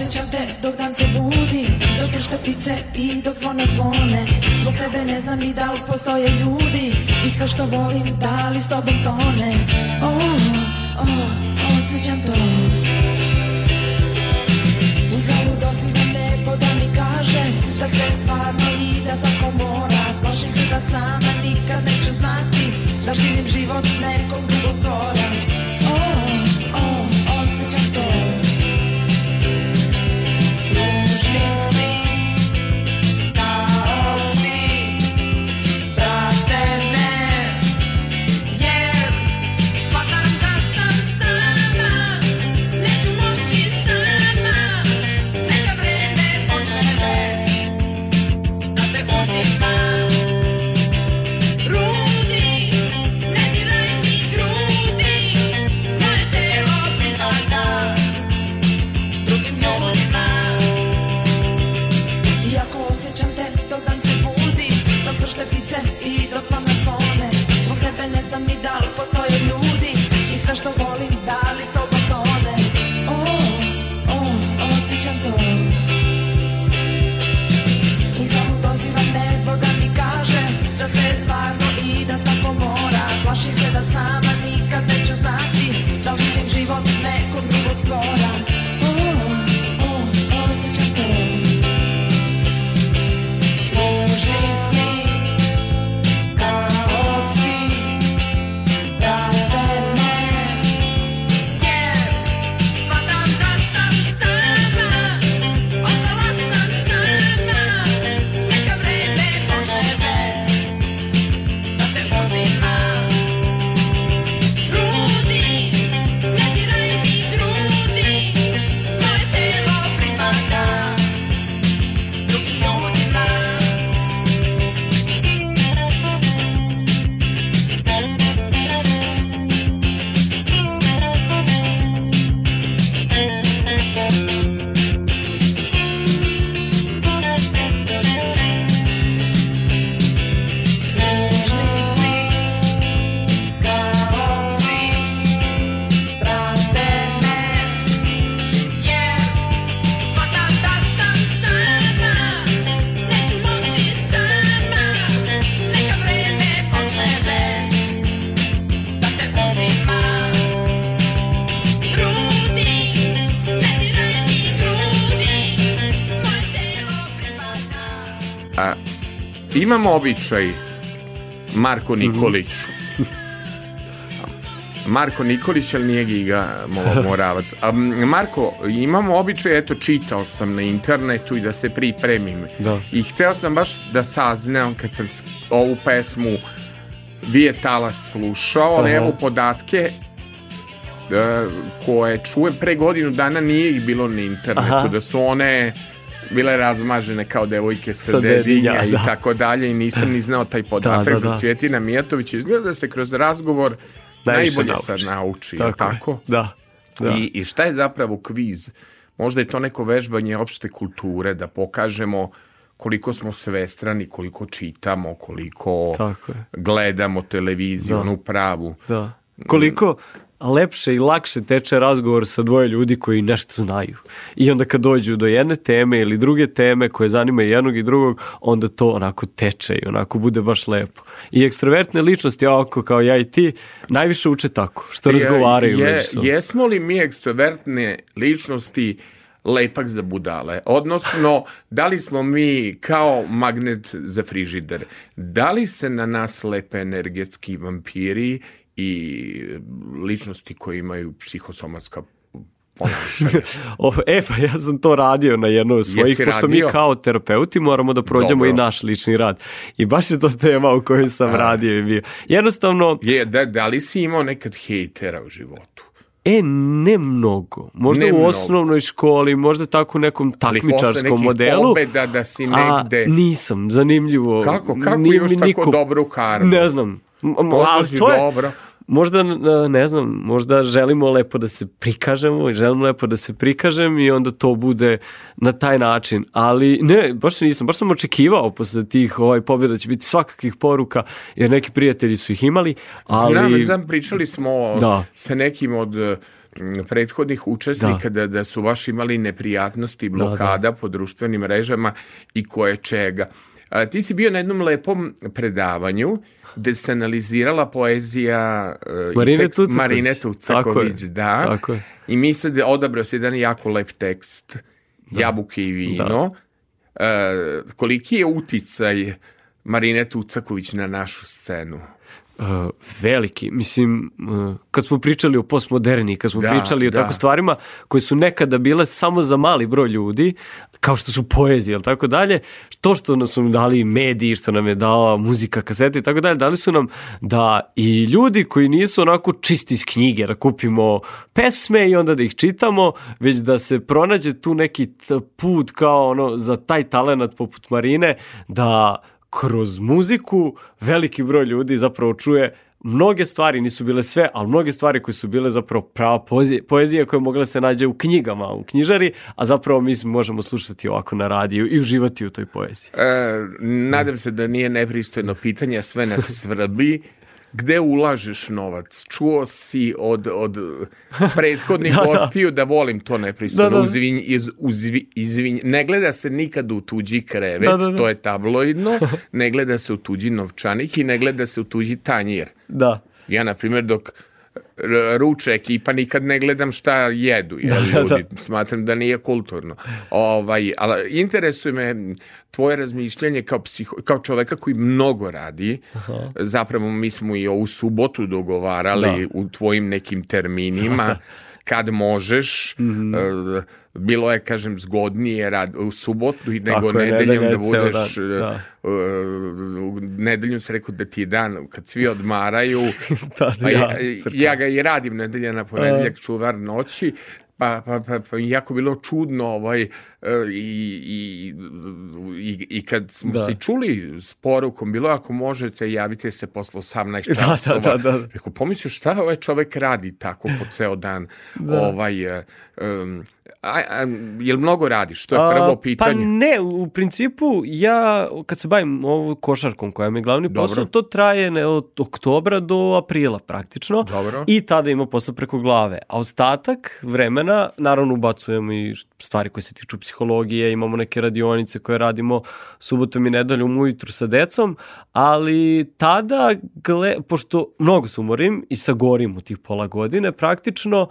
Osjećam te dok dan se budi Dok prška ptice i dok zvona zvone Zbog tebe ne znam ni da li postoje ljudi I sve što volim da li s tobom tone Oh, oh, oh osjećam to Uzalud ozivam nebo da mi kaže Da sve stvarno i da tako mora Plašim se da sama nikad neću znati Da živim život nekog drugog stvora please. ni da li postoje ljudi I sve što volim imamo običaj, Marko mhm. Nikolić. Marko Nikolić, ali nije Giga Moravac. A, Marko, imamo običaj, eto, čitao sam na internetu i da se pripremim. Da. I hteo sam baš da saznam kad sam ovu pesmu Vije talas slušao, ali evo podatke e, koje čujem pre godinu dana nije ih bilo na internetu, Aha. da su one bile razmažene kao devojke sa, sa dedinja, dedinja i da. tako dalje i nisam ni znao taj podatak da, da, za da. Cvjetina Mijatović. Izgleda da se kroz razgovor Najviše najbolje nauči. sad nauči, tako? tako? Da, da. I, I šta je zapravo kviz? Možda je to neko vežbanje opšte kulture, da pokažemo koliko smo svestrani, koliko čitamo, koliko tako gledamo televiziju, da. onu pravu. Da. Koliko lepše i lakše teče razgovor sa dvoje ljudi koji nešto znaju. I onda kad dođu do jedne teme ili druge teme koje zanimaju jednog i drugog, onda to onako teče i onako bude baš lepo. I ekstrovertne ličnosti, ako kao ja i ti, najviše uče tako, što razgovaraju. Je, međusobno. jesmo li mi ekstrovertne ličnosti lepak za budale. Odnosno, da li smo mi kao magnet za frižider? Da li se na nas lepe energetski vampiri i ličnosti koje imaju psihosomatska e, pa ja sam to radio na jednom od svojih, Jesi pošto radio? mi kao terapeuti moramo da prođemo Dobro. i naš lični rad. I baš je to tema u kojoj sam A. radio i bio. Jednostavno... Je, da, da li si imao nekad hejtera u životu? E, ne mnogo. Možda ne u osnovnoj mnogo. školi, možda tako u nekom takmičarskom Ali modelu. Ali posle da si negde... A, nisam, zanimljivo. Kako, kako Nije imaš tako niko... dobru karmu? Ne znam. Možda Ali to je možda, ne znam, možda želimo lepo da se prikažemo i želimo lepo da se prikažem i onda to bude na taj način. Ali ne, baš nisam, baš sam očekivao posle tih ovaj, pobjeda će biti svakakih poruka, jer neki prijatelji su ih imali. Ali... Znam, znam, pričali smo da. sa nekim od prethodnih učesnika da. da. Da, su baš imali neprijatnosti da, blokada da, da. po društvenim mrežama i koje čega. A, ti si bio na jednom lepom predavanju gde se analizirala poezija uh, Marine, tekst, Tucaković. Marine Tucaković. Tako da. Tako je. I mi sad odabrao se jedan jako lep tekst, da. Jabuke i da. vino. Da. Uh, koliki je uticaj Marine Tucaković na našu scenu? Eh, veliki. Mislim, uh, kad smo pričali o postmoderni, kad smo da, pričali o da. tako stvarima koje su nekada bile samo za mali broj ljudi, kao što su poezije ili tako dalje, to što nam su dali mediji, što nam je dala muzika, kasete i tako dalje, dali su nam da i ljudi koji nisu onako čisti iz knjige, da kupimo pesme i onda da ih čitamo, već da se pronađe tu neki put kao ono za taj talent poput Marine, da kroz muziku veliki broj ljudi zapravo čuje mnoge stvari, nisu bile sve, ali mnoge stvari koje su bile zapravo prava poezija, poezija koja je mogla da se nađe u knjigama, u knjižari, a zapravo mi možemo slušati ovako na radiju i uživati u toj poeziji. E, nadam se da nije nepristojno pitanje, sve nas svrbi, gde ulažeš novac? Čuo si od, od prethodnih da, da, gostiju da. da volim to nepristojno. Da, da. Uzvinj, iz, uzvi, izvinj. Ne gleda se nikad u tuđi krevet, da, da, da. to je tabloidno. Ne gleda se u tuđi novčanik i ne gleda se u tuđi tanjir. Da. Ja, na primjer, dok ruček i pa nikad ne gledam šta jedu da, jer da, ljudi da. smatram da nije kulturno ovaj ali interesuje me tvoje razmišljanje kao psiho, kao čoveka koji mnogo radi Aha. zapravo mi smo i ovu subotu dogovarali da. u tvojim nekim terminima kad možeš mm -hmm bilo je, kažem, zgodnije rad u subotu i nego Tako nedeljom da budeš... Dan, e, da. Uh, u nedelju se rekao da ti je dan kad svi odmaraju. da, da, ja, ja ga i radim nedelja na ponedeljak, uh. čuvar noći. Pa, pa, pa, pa jako bilo čudno ovaj, i, i, i, i kad smo da. se čuli s porukom, bilo ako možete, javite se posle 18 časova. Da, da, da, da, da. Rekao, pomislio šta ovaj čovek radi tako po ceo dan. Da. Ovaj, um, A, a, jel mnogo radiš? To je prvo pa pitanje. Pa ne, u principu ja kad se bavim ovu košarkom koja mi je glavni Dobro. posao, to traje ne, od oktobra do aprila praktično. Dobro. I tada ima posao preko glave. A ostatak vremena, naravno ubacujemo i stvari koje se tiču psihologije, imamo neke radionice koje radimo subotom i nedeljom ujutru sa decom, ali tada, gle, pošto mnogo se umorim i sagorim u tih pola godine, praktično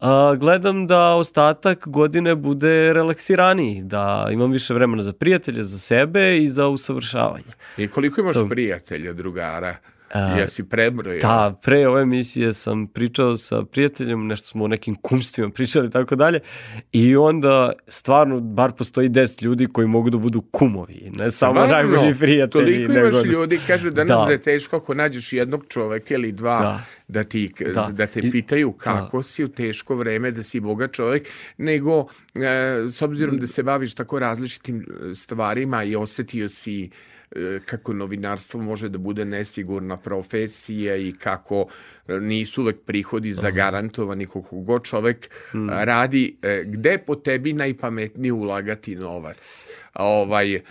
a, gledam da ostatak godine bude relaksiraniji, da imam više vremena za prijatelje, za sebe i za usavršavanje. I koliko imaš to... prijatelja, drugara? Uh, Jesi prebrojao? Da, pre ove emisije sam pričao sa prijateljem, nešto smo o nekim kumstvima pričali i tako dalje. I onda stvarno bar postoji 10 ljudi koji mogu da budu kumovi, ne stvarno, samo najbolji prijatelji. Toliko imaš nego... Da ljudi, kažu danas da. da je teško ako nađeš jednog čoveka ili dva da da, ti, da. da te pitaju da. kako da. si u teško vreme, da si bogat čovjek, nego e, s obzirom da se baviš tako različitim e, stvarima i osetio si e, kako novinarstvo može da bude nesigurna profesija i kako nisu uvek prihodi zagarantovani koliko god čovek mm. radi, e, gde po tebi najpametnije ulagati novac? Ovaj, e,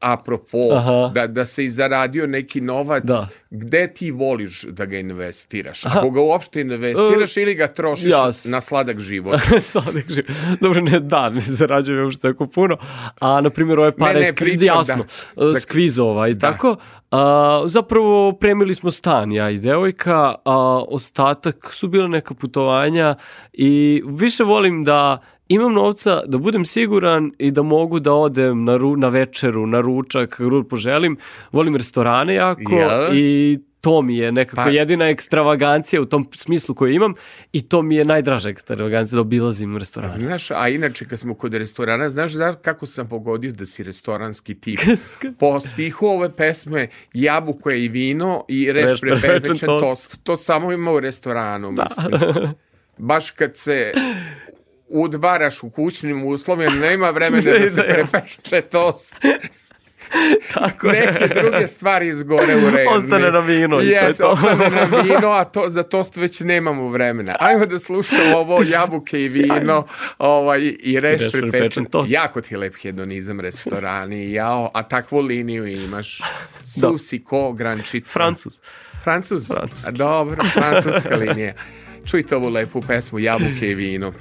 apropo, Aha. da, da se i zaradio neki novac, da. gde ti voliš da ga investiraš? Aha. Ako ga uopšte investiraš uh, ili ga trošiš jas. na sladak život? sladak život. Dobro, ne, da, ne zarađujem uopšte tako puno, a na primjer ove pare, ne, ne, skri, jasno, da. skvizova i da. tako, A, zapravo premili smo stan ja i devojka, a ostatak su bila neka putovanja i više volim da imam novca da budem siguran i da mogu da odem na, ru, na večeru, na ručak, kako god poželim. Volim restorane jako ja. i to mi je nekako pa, jedina ekstravagancija u tom smislu koju imam i to mi je najdraža ekstravagancija da obilazim restoran. Znaš, a inače kad smo kod restorana, znaš znaš kako sam pogodio da si restoranski tip? po stihu ove pesme Jabuko je i vino i reš, reš prepečen tost. tost. To samo ima u restoranu, da. mislim. Baš kad se udvaraš u kućnim uslovima, nema vremena ne, da se prepeče tost. Tako je. Neke druge stvari izgore u rezni. Ostane na vino yes, i to je to. ostane na vino, a to, za tost već nemamo vremena. Ajmo da slušamo ovo jabuke i vino ovaj, i reš, reš pripečen. Jako ti je lep hedonizam, restorani, jao, a takvu liniju imaš. Susi, ko, grančica. Francus. Francus? Francuski. Dobro, francuska linija. Čujte ovu lepu pesmu Jabuke i vino.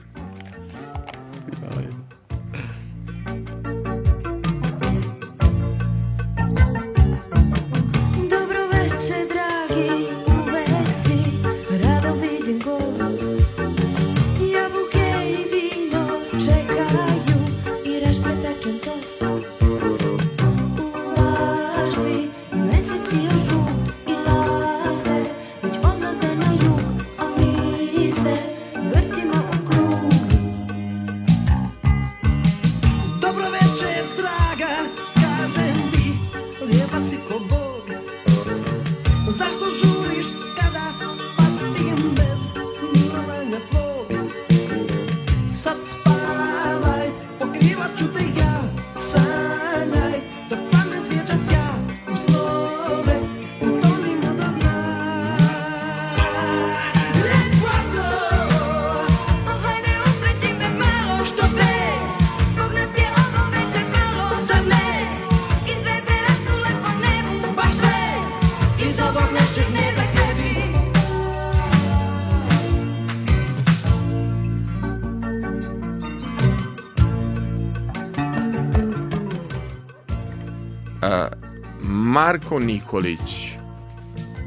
Marko Nikolić,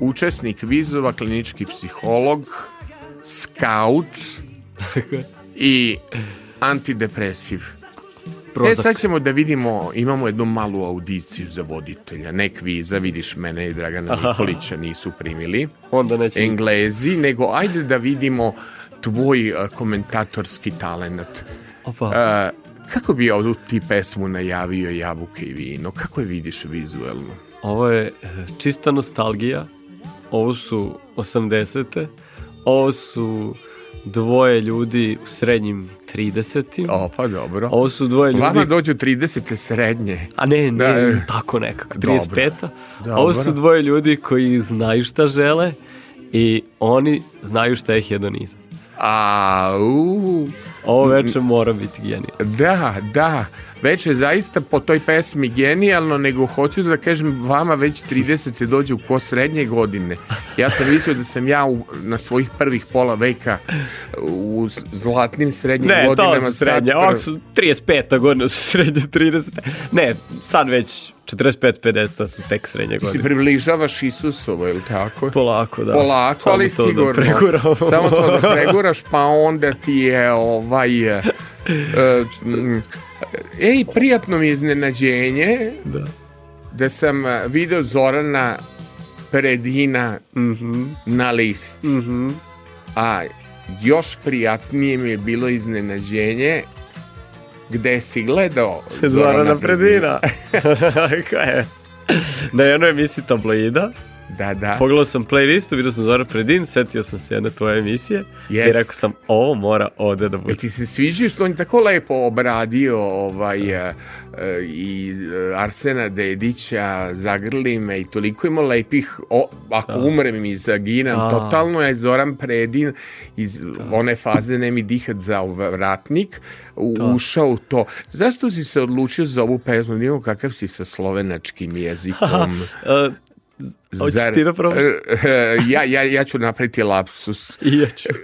učesnik vizova, klinički psiholog, scout i antidepresiv. E, Prozak. E sad ćemo da vidimo, imamo jednu malu audiciju za voditelja, ne kviza, vidiš mene i Dragana Nikolića nisu primili. Onda neće. Englezi, nego ajde da vidimo tvoj e, komentatorski talent. Opa. Uh, kako bi ovu ti pesmu najavio Jabuke i vino? Kako je vidiš vizuelno? Ovo je eh, čista nostalgija. Ovo su 80. Ovo su dvoje ljudi u srednjim 30. O, pa dobro. Ovo su dvoje ljudi... Vama dođu 30. srednje. A ne, ne, da, tako nekako, 35. Dobro. Ovo su dvoje ljudi koji znaju šta žele i oni znaju šta je hedonizam. A, u. Ovo večer mora biti genijalno. Da, da već je zaista po toj pesmi genijalno, nego hoću da kažem vama već 30 se dođe u ko srednje godine. Ja sam mislio da sam ja u, na svojih prvih pola veka u zlatnim srednjim ne, godinama. Ne, to srednje, sad... Ovak su 35. godine su srednje 30. Ne, sad već 45-50 su tek srednje godine. Ti se približavaš Isusovo, ili tako? Polako, da. Polako, Samo ali da sigurno. Da Samo to da preguraš, pa onda ti je ovaj... Uh, Ej, prijatno mi je iznenađenje da. da sam video Zorana Predina mm -hmm. na list. Mm -hmm. A još prijatnije mi je bilo iznenađenje gde si gledao Zorana, Zorana Predina. Predina. Koja je? Na jednoj emisiji tabloida Da, da. Pogledao sam playlistu, vidio sam Zora Predin, setio sam se jedne tvoje emisije yes. i rekao sam ovo mora ovde da e, bude. Jel ti se sviđa što on je tako lepo obradio ovaj, da. e, i eh, Arsena Dedića, zagrli me i toliko ima lepih, o, ako da. umrem i zaginam, da. totalno je Zoran Predin iz da. one faze ne mi dihat za vratnik, u, da. ušao u to. Zašto si se odlučio za ovu pesmu? Nijemo da kakav si sa slovenačkim jezikom? Hoćeš Zar, ti da probaš? ja, ja, ja ću napraviti lapsus. I ja ću.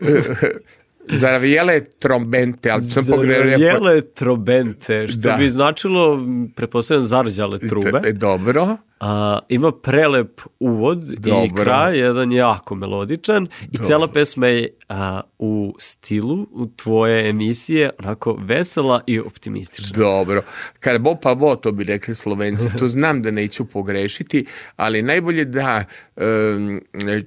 Zaravijele trombente, ali sam pogredio. Zaravijele trombente, što da. bi značilo, prepostavljam, zarđale trube. Dobro. A, ima prelep uvod Dobro. i kraj, jedan jako melodičan i Dobro. cela pesma je a, u stilu u tvoje emisije onako vesela i optimistična. Dobro. Kad bo pa bo, to bi rekli slovenci, to znam da neću pogrešiti, ali najbolje da um,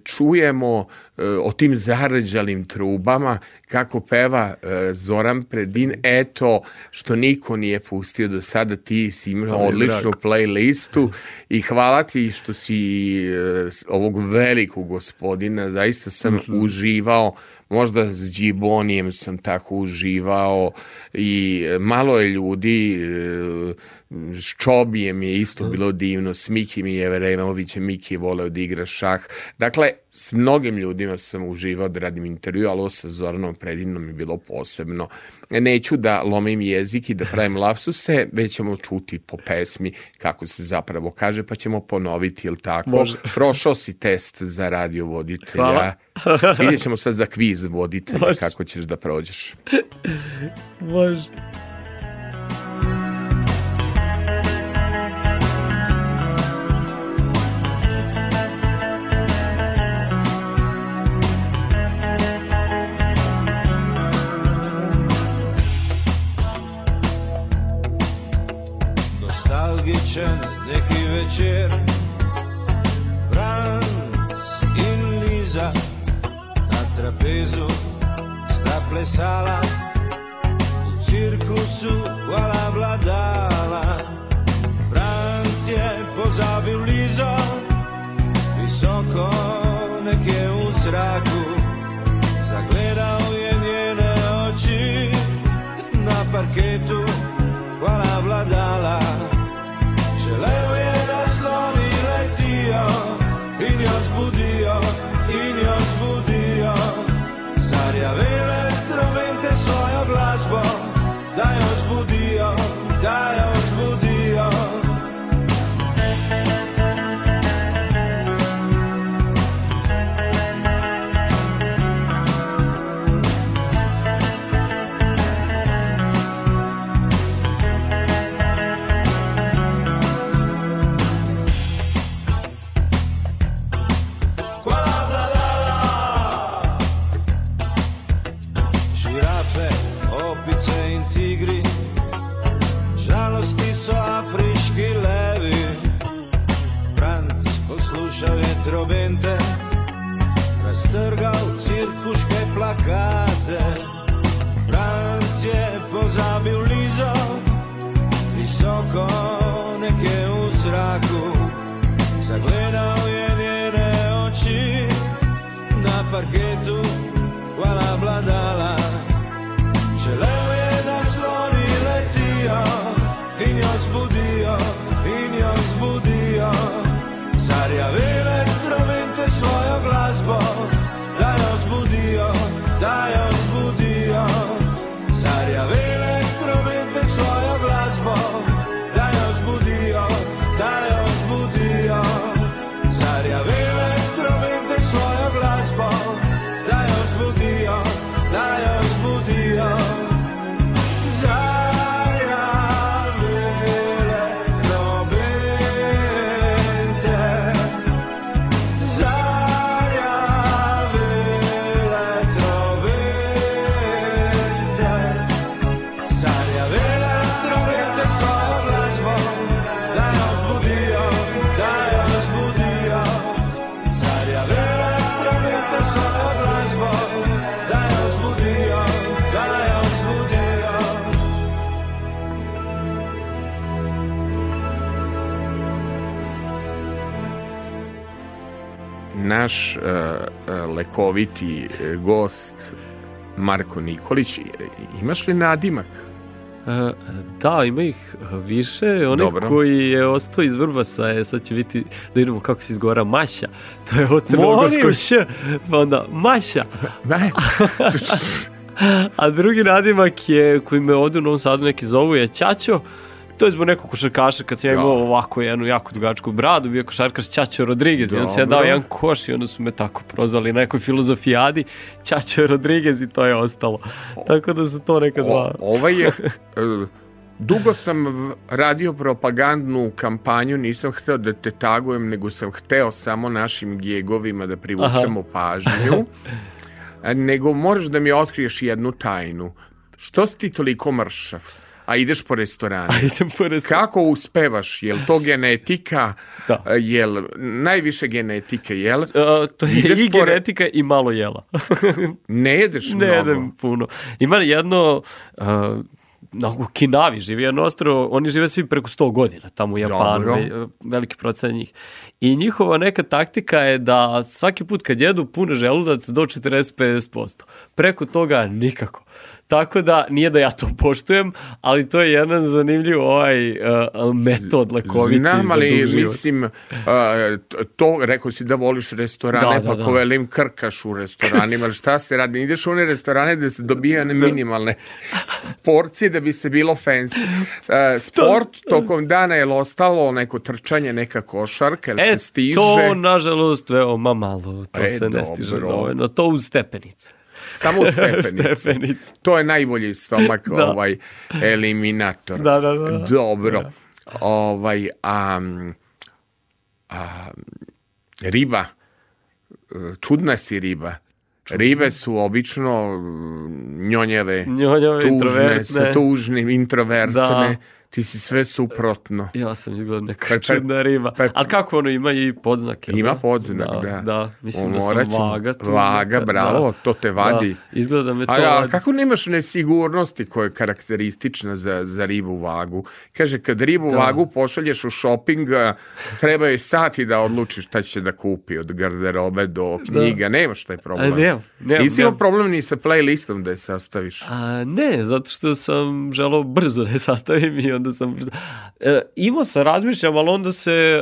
čujemo eh, o tim zarađalim trubama kako peva eh, Zoran Predin, eto što niko nije pustio do sada, ti si imao odličnu drag. playlistu i hvala ti što si e, ovog velikog gospodina, zaista sam mm -hmm. uživao, možda s Džibonijem sam tako uživao i e, malo je ljudi e, S Čobijem je isto da. bilo divno, s Miki Mikim i Evremovićem, Miki je voleo da igra šah. Dakle, s mnogim ljudima sam uživao da radim intervju, ali ovo sa Zoranom Predinom je bilo posebno. E, neću da lomim jezik i da pravim lapsuse, već ćemo čuti po pesmi kako se zapravo kaže, pa ćemo ponoviti, ili tako? Može. Prošao si test za radio voditelja. Hvala. Vidjet ćemo sad za kviz voditelja Može. kako ćeš da prođeš. Može. srećan neki večer Franz i Liza na trapezu sta plesala U cirkusu vala vladala Franc je pozabil Liza Visoko nek je u zraku Zagledao je njene oči na parketu zbudijo in jo zbudijo, zarjavele trobente svojo glasbo. instrumente, raztrgal cirkuške plakate. Franc je pozabil Lizo, visoko nekje v zraku. Zagledal je njene oči na parketu, hvala vladala. naš uh, lekoviti e, gost Marko Nikolić, imaš li nadimak? E, da, ima ih više. Onaj Dobro. koji je ostao iz Vrbasa je, sad će biti, da vidimo kako se izgovara, Maša. To je od crnogorsko š, pa onda Maša. A drugi nadimak je, koji me ovdje u Novom Sadu neki zovu, je Ćaćo. To je zbog nekog košarkaša kad sam ja da. imao ovako jednu jako dugačku bradu, bio košarkaš Ćaćo Rodriguez, Dobro. ja sam ja dao jedan koš i onda su me tako prozvali na nekoj filozofijadi Ćaćo Rodriguez i to je ostalo. tako da su to neka dva. O, ovaj je... E, dugo sam radio propagandnu kampanju, nisam hteo da te tagujem, nego sam hteo samo našim gegovima da privučemo Aha. pažnju. E, nego moraš da mi otkriješ jednu tajnu. Što si ti toliko mršav? a ideš po restorane. A idem po restorane. Kako uspevaš? Jel to genetika? Da. E, jel najviše genetike, jel? Uh, to je ideš i po... genetika i malo jela. ne jedeš mnogo. Ne jedem puno. Ima jedno... Uh, u Kinavi živi jedno ostrovo, oni žive svi preko 100 godina tamo u Japanu, Dobro. veliki procent njih. I njihova neka taktika je da svaki put kad jedu pune želudac do 40-50%. Preko toga nikako. Tako da, nije da ja to poštujem, ali to je jedan zanimljiv ovaj uh, metod lakoviti Znam, ali mislim, uh, to rekao si da voliš restorane, da, da, pa da. ko krkaš u restoranima, ali šta se radi? Ideš u one restorane gde se dobijane minimalne porcije da bi se bilo fancy. Uh, sport tokom dana je ostalo neko trčanje, neka košarka, jel e, se stiže? to, nažalost, veoma malo. To e, se ne stiže dovoljno. To uz stepenice. Samo u stepenici. To je najbolji stomak da. ovaj eliminator. Da, da, da. da. Dobro. Da. Ovaj, a, a, riba, čudna si riba. Ribe su obično njonjeve, njonjeve tužne, sa tužnim, introvertne. Da. Ti si sve suprotno. Ja sam izgleda neka pa, čudna riba. Pa, Ali kako ono ima i podznak? Ima da? podznak, da. Da, da. mislim Omoraćem. da sam vaga. Tu vaga, neka, bravo, da. to te vadi. Da. Izgleda me to a, ja, Kako nemaš nesigurnosti koja je karakteristična za, za ribu vagu? Kaže, kad ribu da. vagu pošalješ u shopping, eh, treba je sati da odlučiš šta će da kupi od garderobe do da. knjiga. Da. Nemaš taj problem. A, nemam, nemam, Nisi imao problem ni sa playlistom da je sastaviš. A, ne, zato što sam želao brzo da je sastavim i onda onda sam... E, imao sam, razmišljam, ali onda se e,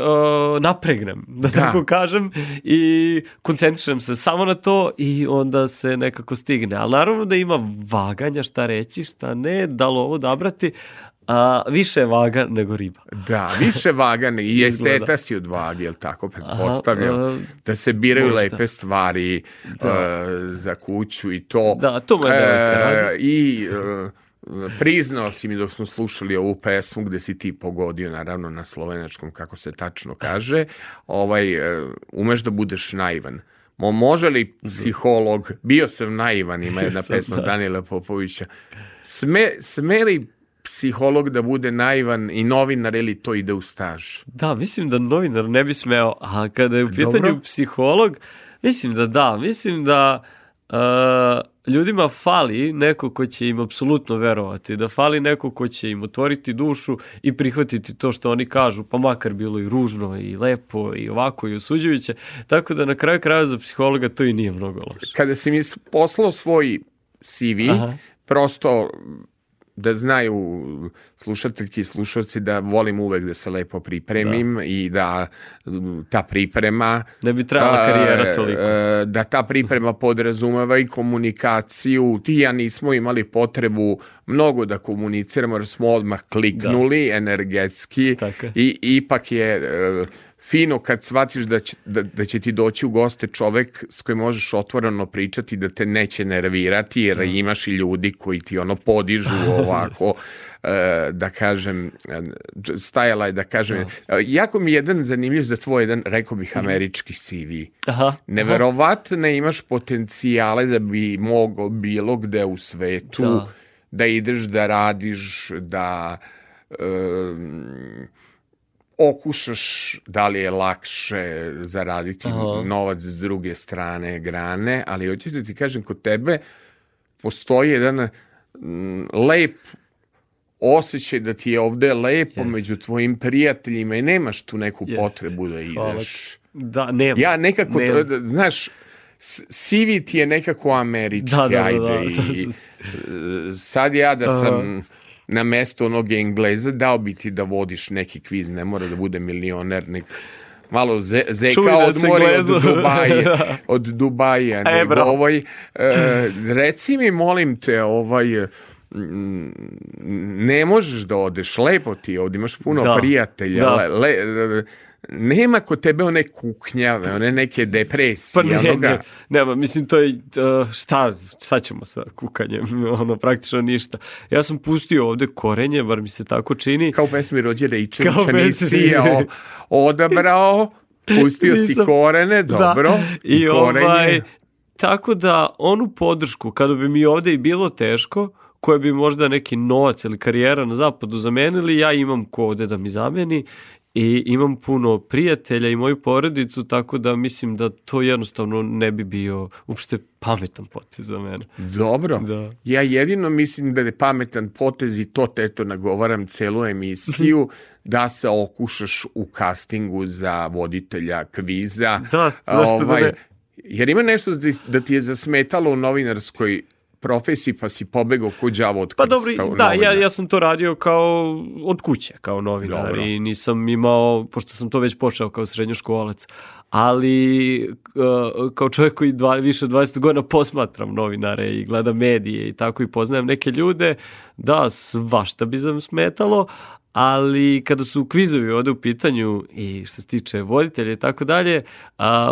napregnem, da, da tako kažem, i koncentrišem se samo na to i onda se nekako stigne. Ali naravno da ima vaganja šta reći, šta ne, da li ovo odabrati, A, više vaga nego riba. Da, više vaga ne, i esteta si od vage, jel tako, pretpostavljam, e, da se biraju možda. lepe stvari da. uh, za kuću i to. Da, to me uh, I uh, priznao si mi dok smo slušali ovu pesmu gde si ti pogodio naravno na slovenačkom kako se tačno kaže ovaj, e, umeš da budeš naivan Mo, može li psiholog, bio sam naivan, ima jedna pesma da. Danila Popovića, sme, sme li psiholog da bude naivan i novinar ili to ide u staž? Da, mislim da novinar ne bi smeo, a kada je u e, pitanju Dobro. psiholog, mislim da da, mislim da uh, ljudima fali neko ko će im apsolutno verovati, da fali neko ko će im otvoriti dušu i prihvatiti to što oni kažu, pa makar bilo i ružno i lepo i ovako i osuđujuće, tako da na kraju kraja za psihologa to i nije mnogo loše. Kada si mi poslao svoj CV, Aha. prosto da znaju slušateljki i slušalci da volim uvek da se lepo pripremim da. i da ta priprema ne bi trebala a, karijera toliko e, da ta priprema podrazumeva i komunikaciju ti ja nismo imali potrebu mnogo da komuniciramo jer smo odmah kliknuli da. energetski Tako. i ipak je e, fino kad shvatiš da će, da, da će ti doći u goste čovek s kojim možeš otvoreno pričati da te neće nervirati jer mm. imaš i ljudi koji ti ono podižu ovako e, da kažem e, stajala je da kažem no. Da. E, jako mi jedan zanimljiv za tvoj jedan rekao bih mhm. američki CV aha, neverovatno imaš potencijale da bi mogao bilo gde u svetu da, da ideš da radiš da um, okušaš da li je lakše zaraditi Aha. novac s druge strane grane, ali hoću da ti kažem, kod tebe postoji jedan mm, lep osjećaj da ti je ovde lepo yes. među tvojim prijateljima i nemaš tu neku yes. potrebu da ideš. Da, nema. Ja nekako, nema. Da, znaš, CV ti je nekako američki, da, da, da, da. ajde. da, da. I, sad ja da sam... Aha na mesto onog Engleza, dao bi ti da vodiš neki kviz, ne mora da bude milioner, nek malo ze, zeka da odmori da. od Dubaja, od e, Dubaja, nego ovaj, e, reci mi, molim te, ovaj, ne možeš da odeš, lepo ti je ovdje, imaš puno da. prijatelja, da. Le, le, nema kod tebe one kuknjave, one neke depresije. Pa ne, onoga... ne, nema, mislim to je, uh, šta, šta ćemo sa kukanjem, ono, praktično ništa. Ja sam pustio ovde korenje, bar mi se tako čini. Kao pesmi Rođe Rejčevića nisi o, odabrao, pustio Nisam. si korene, da. dobro. Da. I korenje. ovaj, tako da onu podršku, kada bi mi ovde i bilo teško, koje bi možda neki novac ili karijera na zapadu zamenili, ja imam ko ovde da mi zameni i imam puno prijatelja i moju porodicu, tako da mislim da to jednostavno ne bi bio uopšte pametan potez za mene. Dobro. Da. Ja jedino mislim da je pametan potez i to teto nagovaram celu emisiju mhm. da se okušaš u castingu za voditelja kviza. Da, zašto da ovaj, da ne? Jer ima nešto da ti, da ti je zasmetalo u novinarskoj profesiji pa si pobegao kod đavo od pa krsta. Pa dobro, da, ja, ja sam to radio kao od kuće, kao novinar dobro. i nisam imao, pošto sam to već počeo kao srednjoškolac, ali kao čovjek koji dva, više od 20 godina posmatram novinare i gledam medije i tako i poznajem neke ljude, da, svašta bi sam smetalo, ali kada su kvizovi ovde u pitanju i što se tiče voditelja i tako dalje,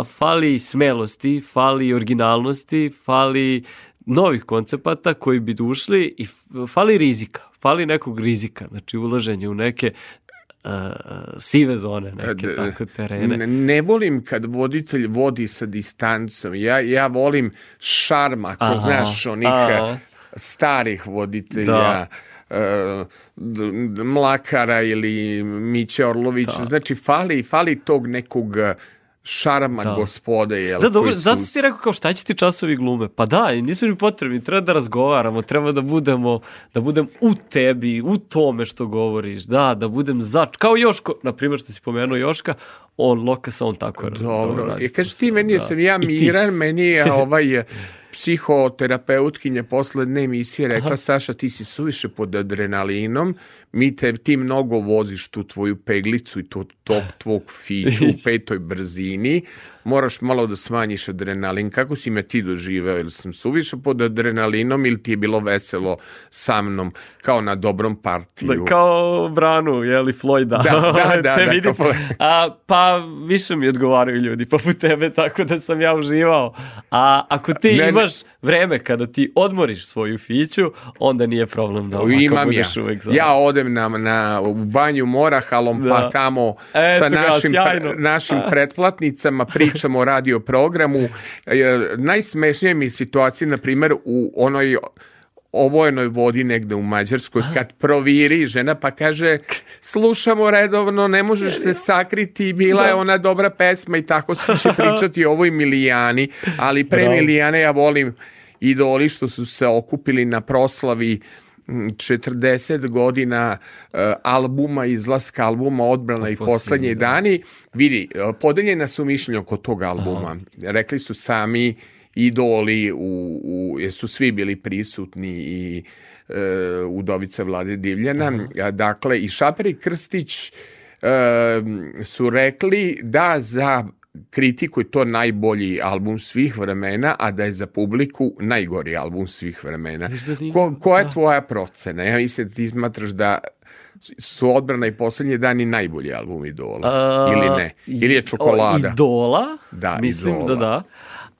fali smelosti, fali originalnosti, fali novih koncepata koji bi ušli i fali rizika, fali nekog rizika, znači ulaženje u neke uh, sive zone, neke da, tako terene. Ne, ne volim kad voditelj vodi sa distancom, ja, ja volim šarma, ako znaš, onih e, aha. starih voditelja, da. Uh, mlakara ili Miće Orlovića, da. znači fali, fali tog nekog šaraman da. gospode. Jel, da, dobro, su... zato ti rekao kao šta će ti časovi glume? Pa da, nisu mi potrebni, treba da razgovaramo, treba da budemo, da budem u tebi, u tome što govoriš, da, da budem za, kao Joško, na primjer što si pomenuo Joška, on Lokasa, on tako dobro, dobro e, radi. Dobro, kažeš ti, meni da. sam ja miran, meni je ovaj psihoterapeutkinja posledne emisije rekla, Aha. Saša, ti si suviše pod adrenalinom, mi te, ti mnogo voziš tu tvoju peglicu i to top tvog fiću u petoj brzini, moraš malo da smanjiš adrenalin. Kako si me ti doživeo? Ili sam suviše pod adrenalinom ili ti je bilo veselo sa mnom kao na dobrom partiju? Da, kao Branu, je li Floyda. Da, da, da. da, vidim. Kao... A, pa više mi odgovaraju ljudi poput tebe, tako da sam ja uživao. A ako ti ne, imaš imaš vreme kada ti odmoriš svoju fiću, onda nije problem da Imam ja. uvek Ja odem na, na, u banju Morahalom da. pa tamo e, sa našim, pre, našim pretplatnicama pričamo o radio programu. E, najsmešnije mi je na primer, u onoj obojenoj vodi negde u Mađarskoj kad proviri žena pa kaže slušamo redovno, ne možeš se sakriti, bila je da. ona dobra pesma i tako se će pričati o ovoj Milijani, ali pre Milijane ja volim idoli što su se okupili na proslavi 40 godina e, albuma, izlaska albuma Odbrana pa i poslednji dani. Vidi, e, podeljena su mišljenja oko tog albuma. Rekli su sami idoli, u, u, jer su svi bili prisutni i e, Udovica Vlade Divljana. Uh mhm. -huh. Dakle, i Šaper i Krstić e, su rekli da za kritiku je to najbolji album svih vremena, a da je za publiku najgori album svih vremena. Da Ko, koja je da. tvoja procena? Ja mislim da ti smatraš da su odbrana i poslednji dani najbolji album Idola, A, ili ne? Ili je Čokolada? Idola? Da, mislim da Idola. da da.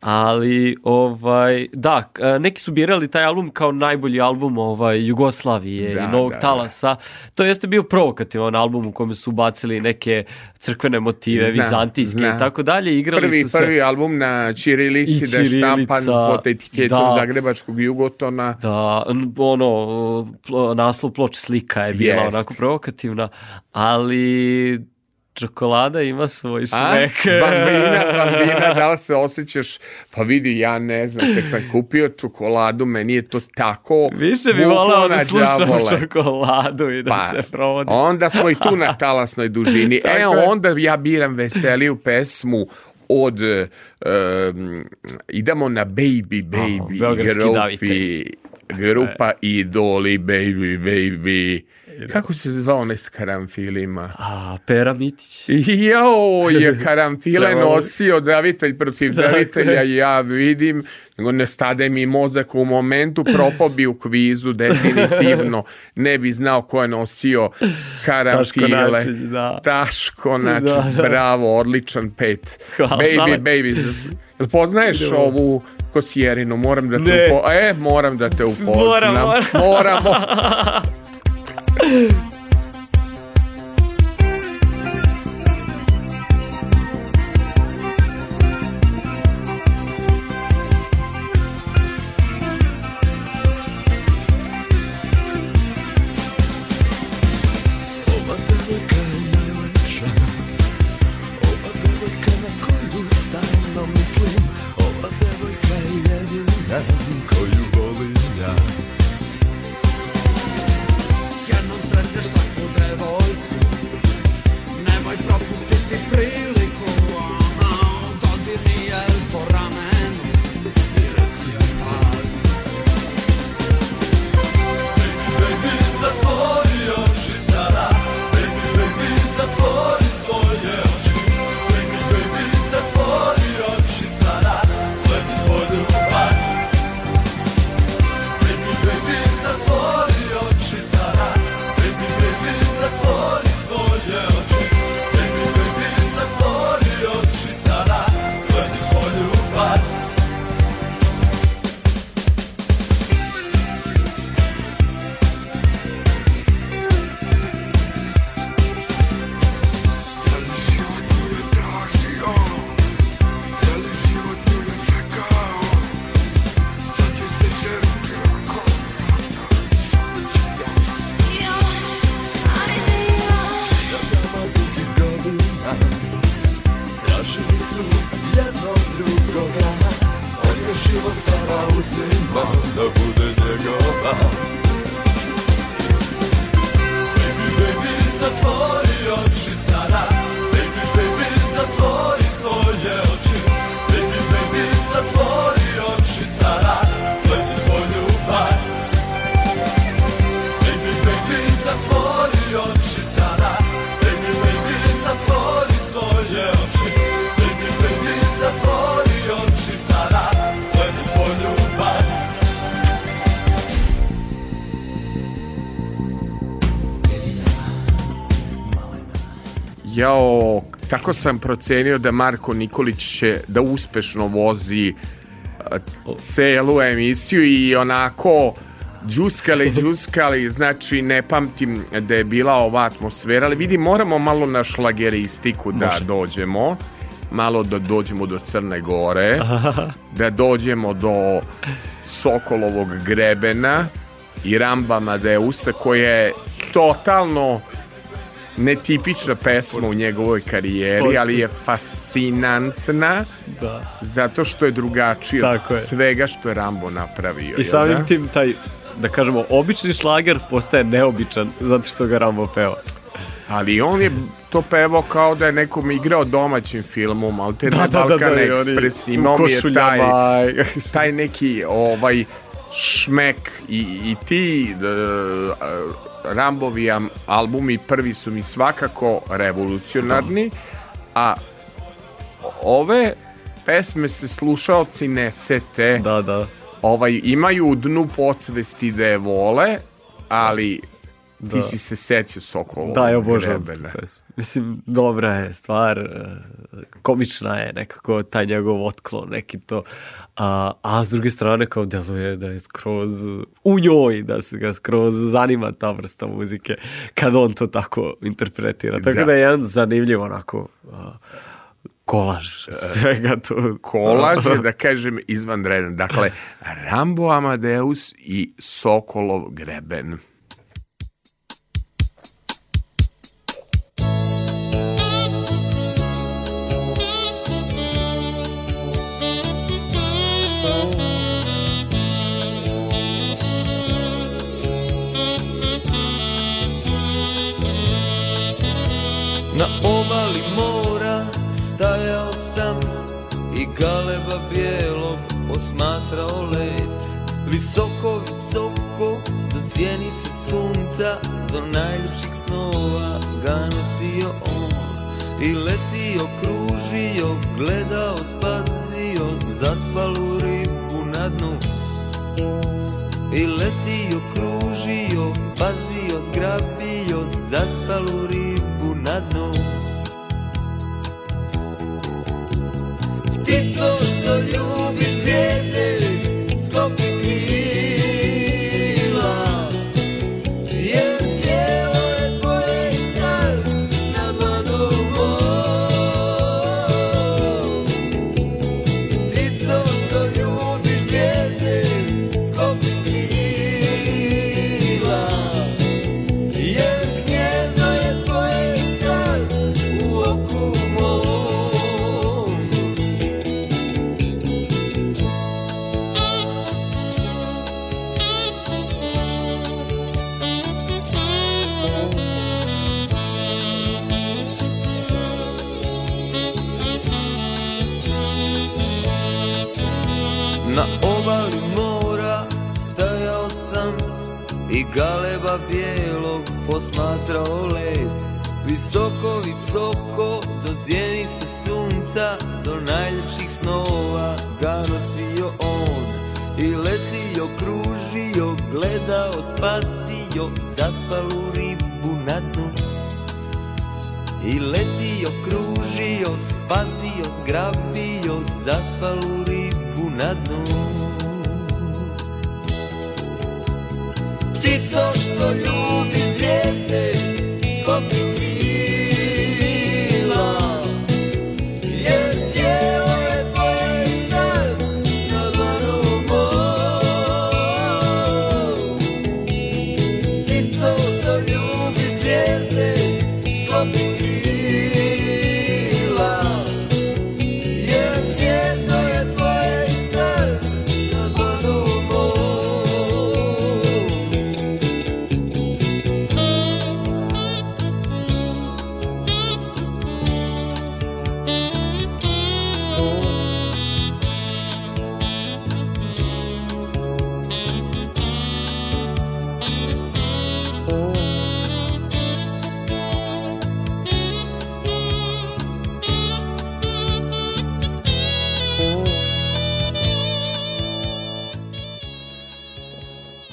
Ali, ovaj, da, e, neki su birali taj album kao najbolji album ovaj, Jugoslavije da, i Novog da, da. Talasa. Da. To jeste bio provokativan album u kome su bacili neke crkvene motive, zna, vizantijske zna. i tako dalje. Igrali prvi, su se... Prvi album na Čirilici, da je štampan pod etiketom da, Zagrebačkog Jugotona. Da, ono, naslov ploče slika je bila yes. onako provokativna, ali čokolada ima svoj šmek. A? Bambina, bambina, da li se osjećaš? Pa vidi, ja ne znam, kad sam kupio čokoladu, meni je to tako... Više bi volao da slušam djavole. čokoladu i da pa, se provodi. Onda smo i tu na talasnoj dužini. e, onda ja biram veseliju pesmu od um, idemo na Baby Baby, Aha, grupi, grupa Idoli, Baby Baby, Kako se zvao onaj s karamfilima? A, Pera Mitić. Jao, je karamfile nosio davitelj protiv davitelja i ja vidim, nego ne stade mi mozak u momentu, propo bi u kvizu definitivno. Ne bi znao ko je nosio karamfile. Taško Načić, da. Taško da, Načić, da, da. bravo, odličan pet. Hvala, baby, baby. Jel poznaješ Idemo. ovu kosjerinu? Moram da te upo... E, moram da te upoznam. Moram, moram. Moramo. jao, kako sam procenio da Marko Nikolić će da uspešno vozi e, celu emisiju i onako džuskali, džuskali, znači ne pamtim da je bila ova atmosfera, ali vidi moramo malo na šlageristiku da Može. dođemo, malo da dođemo do Crne Gore, da dođemo do Sokolovog grebena i Rambama Madeusa koje je totalno netipična pesma u njegovoj karijeri, ali je fascinantna da. zato što je drugačija od svega što je Rambo napravio. I samim da? tim taj, da kažemo, obični šlager postaje neobičan zato što ga Rambo peva. Ali on je to pevao kao da je nekom igrao domaćim filmom, ali te da, na da, da, da Balkan da, Express oni, imao mi je taj, taj neki ovaj šmek i, i ti uh, Rambovi albumi prvi su mi svakako revolucionarni, a ove pesme se slušaoci ne sete. Da, da. Ovaj, imaju u dnu podsvesti da je vole, ali Da. Ti si se setio Sokolova. Da, ja obožavam. Mislim, dobra je stvar, e, komična je nekako taj njegov otklon, neki to. A, a s druge strane kao deluje da je skroz u njoj, da se ga skroz zanima ta vrsta muzike, kad on to tako interpretira. Tako da, da je jedan zanimljiv onako... A, kolaž e, svega to. Kolaž je, da kažem, izvanredan. Dakle, Rambo Amadeus i Sokolov greben. srca do najljepših snova ga nosio on i letio, kružio, gledao, spasio zaspalu ribu na dnu i letio, kružio, spasio, zgrabio zaspalu ribu na dnu Ptico što ljubi zvijezde posmatrao led Visoko, visoko, do zjenice sunca Do najljepših snova ga nosio on I letio, kružio, gledao, spasio Zaspalu ribu na dnu I letio, kružio, spasio, zgrabio Zaspalu ribu na dnu ptico što ljubi zvijezde, stop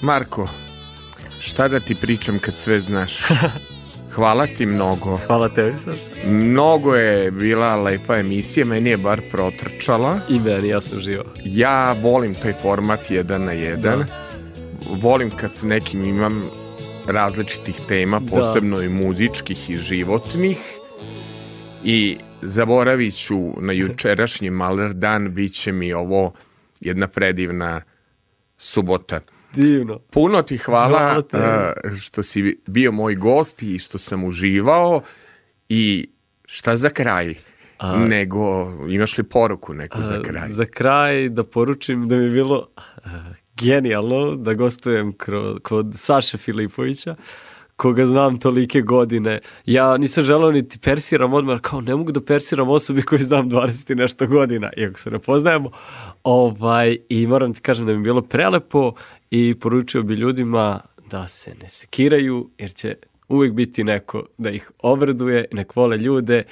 Marko, šta da ti pričam kad sve znaš? Hvala ti mnogo. Hvala tebi, Saša. Mnogo je bila lepa emisija, meni je bar protrčala. I meni, ja sam živo. Ja volim taj format jedan na jedan. Da. Volim kad s nekim imam različitih tema, da. posebno da. i muzičkih i životnih. I zaboravit ću na jučerašnji maler dan, bit će mi ovo jedna predivna subota. Divno. Puno ti hvala, hvala Uh, što si bio moj gost i što sam uživao i šta za kraj? A, nego imaš li poruku neku a, za kraj? Za kraj da poručim da mi je bilo a, genijalno da gostujem kod, kod Saše Filipovića koga znam tolike godine. Ja nisam želeo niti persiram odmah, kao ne mogu da persiram osobi koju znam 20 i nešto godina, iako se ne poznajemo. Ovaj, I moram ti kažem da mi je bilo prelepo i poručio bi ljudima da se ne sekiraju jer će uvek biti neko da ih obraduje, nek vole ljude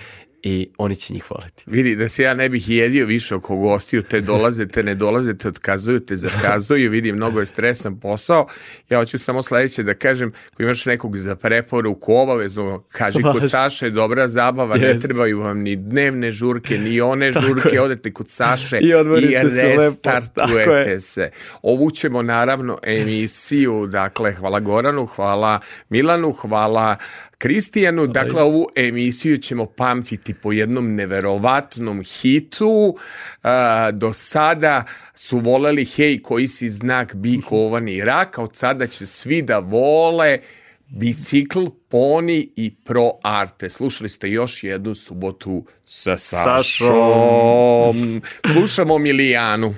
i oni će njih voleti. Vidi, da se ja ne bih jedio više oko gostiju, te dolaze, te ne dolaze, te otkazuju, te zakazuju, vidi, mnogo je stresan posao. Ja hoću samo sledeće da kažem, ako imaš nekog za preporuku obavezno, kaži kod Saše, dobra zabava, Jest. ne trebaju vam ni dnevne žurke, ni one Tako žurke, je. odete kod Saše i, i restartujete se, se. Ovućemo naravno emisiju, dakle, hvala Goranu, hvala Milanu, hvala Kristijanu, dakle ovu emisiju ćemo pamtiti po jednom neverovatnom hitu. Uh, do sada su voleli hej koji si znak bikovani rak, od sada će svi da vole bicikl, poni i pro arte. Slušali ste još jednu subotu sa Sašom. Sašom. Slušamo Milijanu.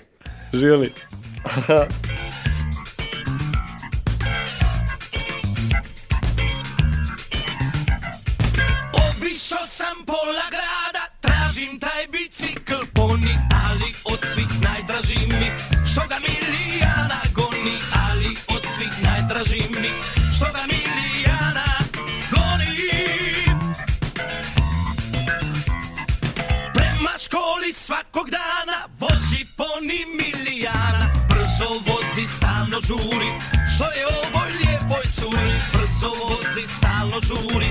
Živjeli. i svakog dana Vozi poni milijana Brzo vozi, stalno žuri Što je ovoj lijepoj curi Brzo vozi, stalno žuri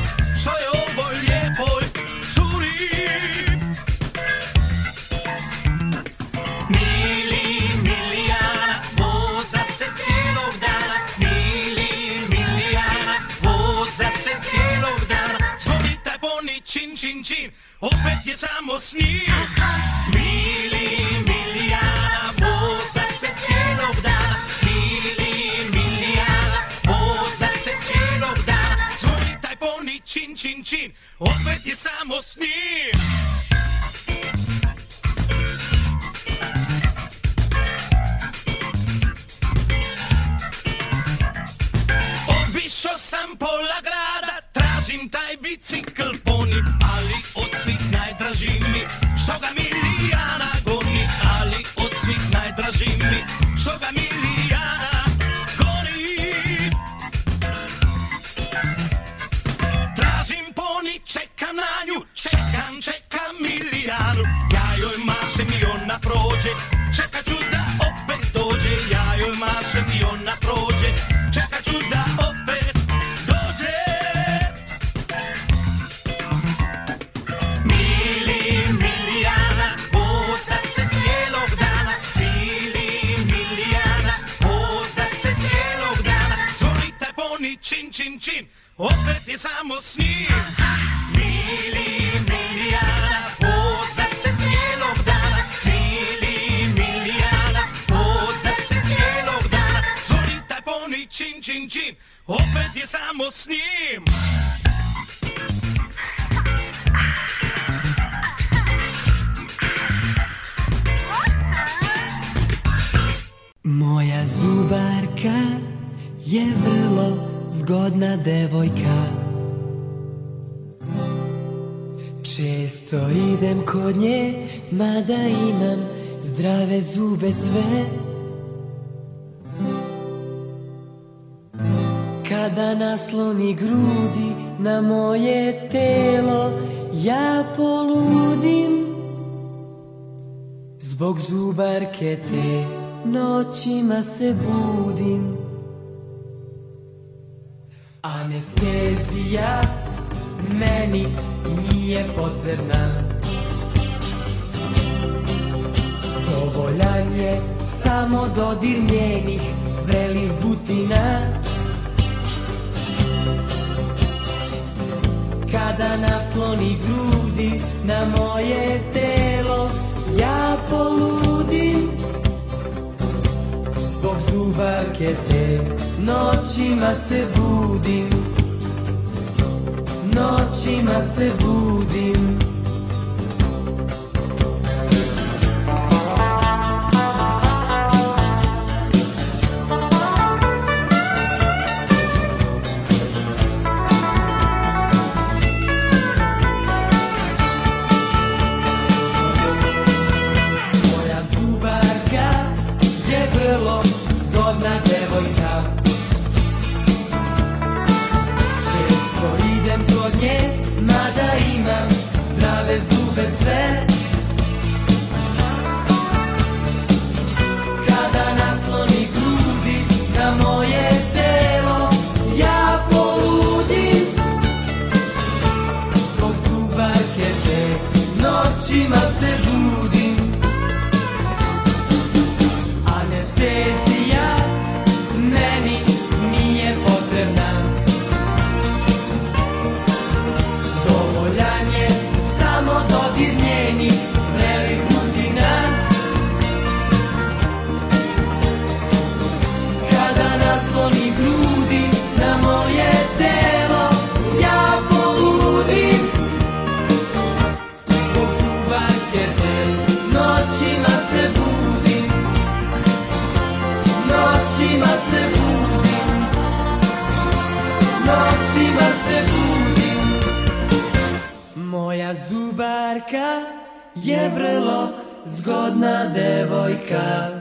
opet je samo snih Mili, milijana, voza se cijelog dana Mili, milijana, voza se cijelog dana Zvoni taj poni čin, čin, čin, opet je samo snih Obišao sam pola So kod nje Mada imam zdrave zube sve Kada nasloni grudi na moje telo Ja poludim Zbog zubarke te noćima se budim Anestezija meni nije potrebna Dovoljan je samo dodir njenih vrelih butina Kada nasloni grudi na moje telo Ja poludim Zbog zubake te noćima se budim Noćima se budim Jedna devojka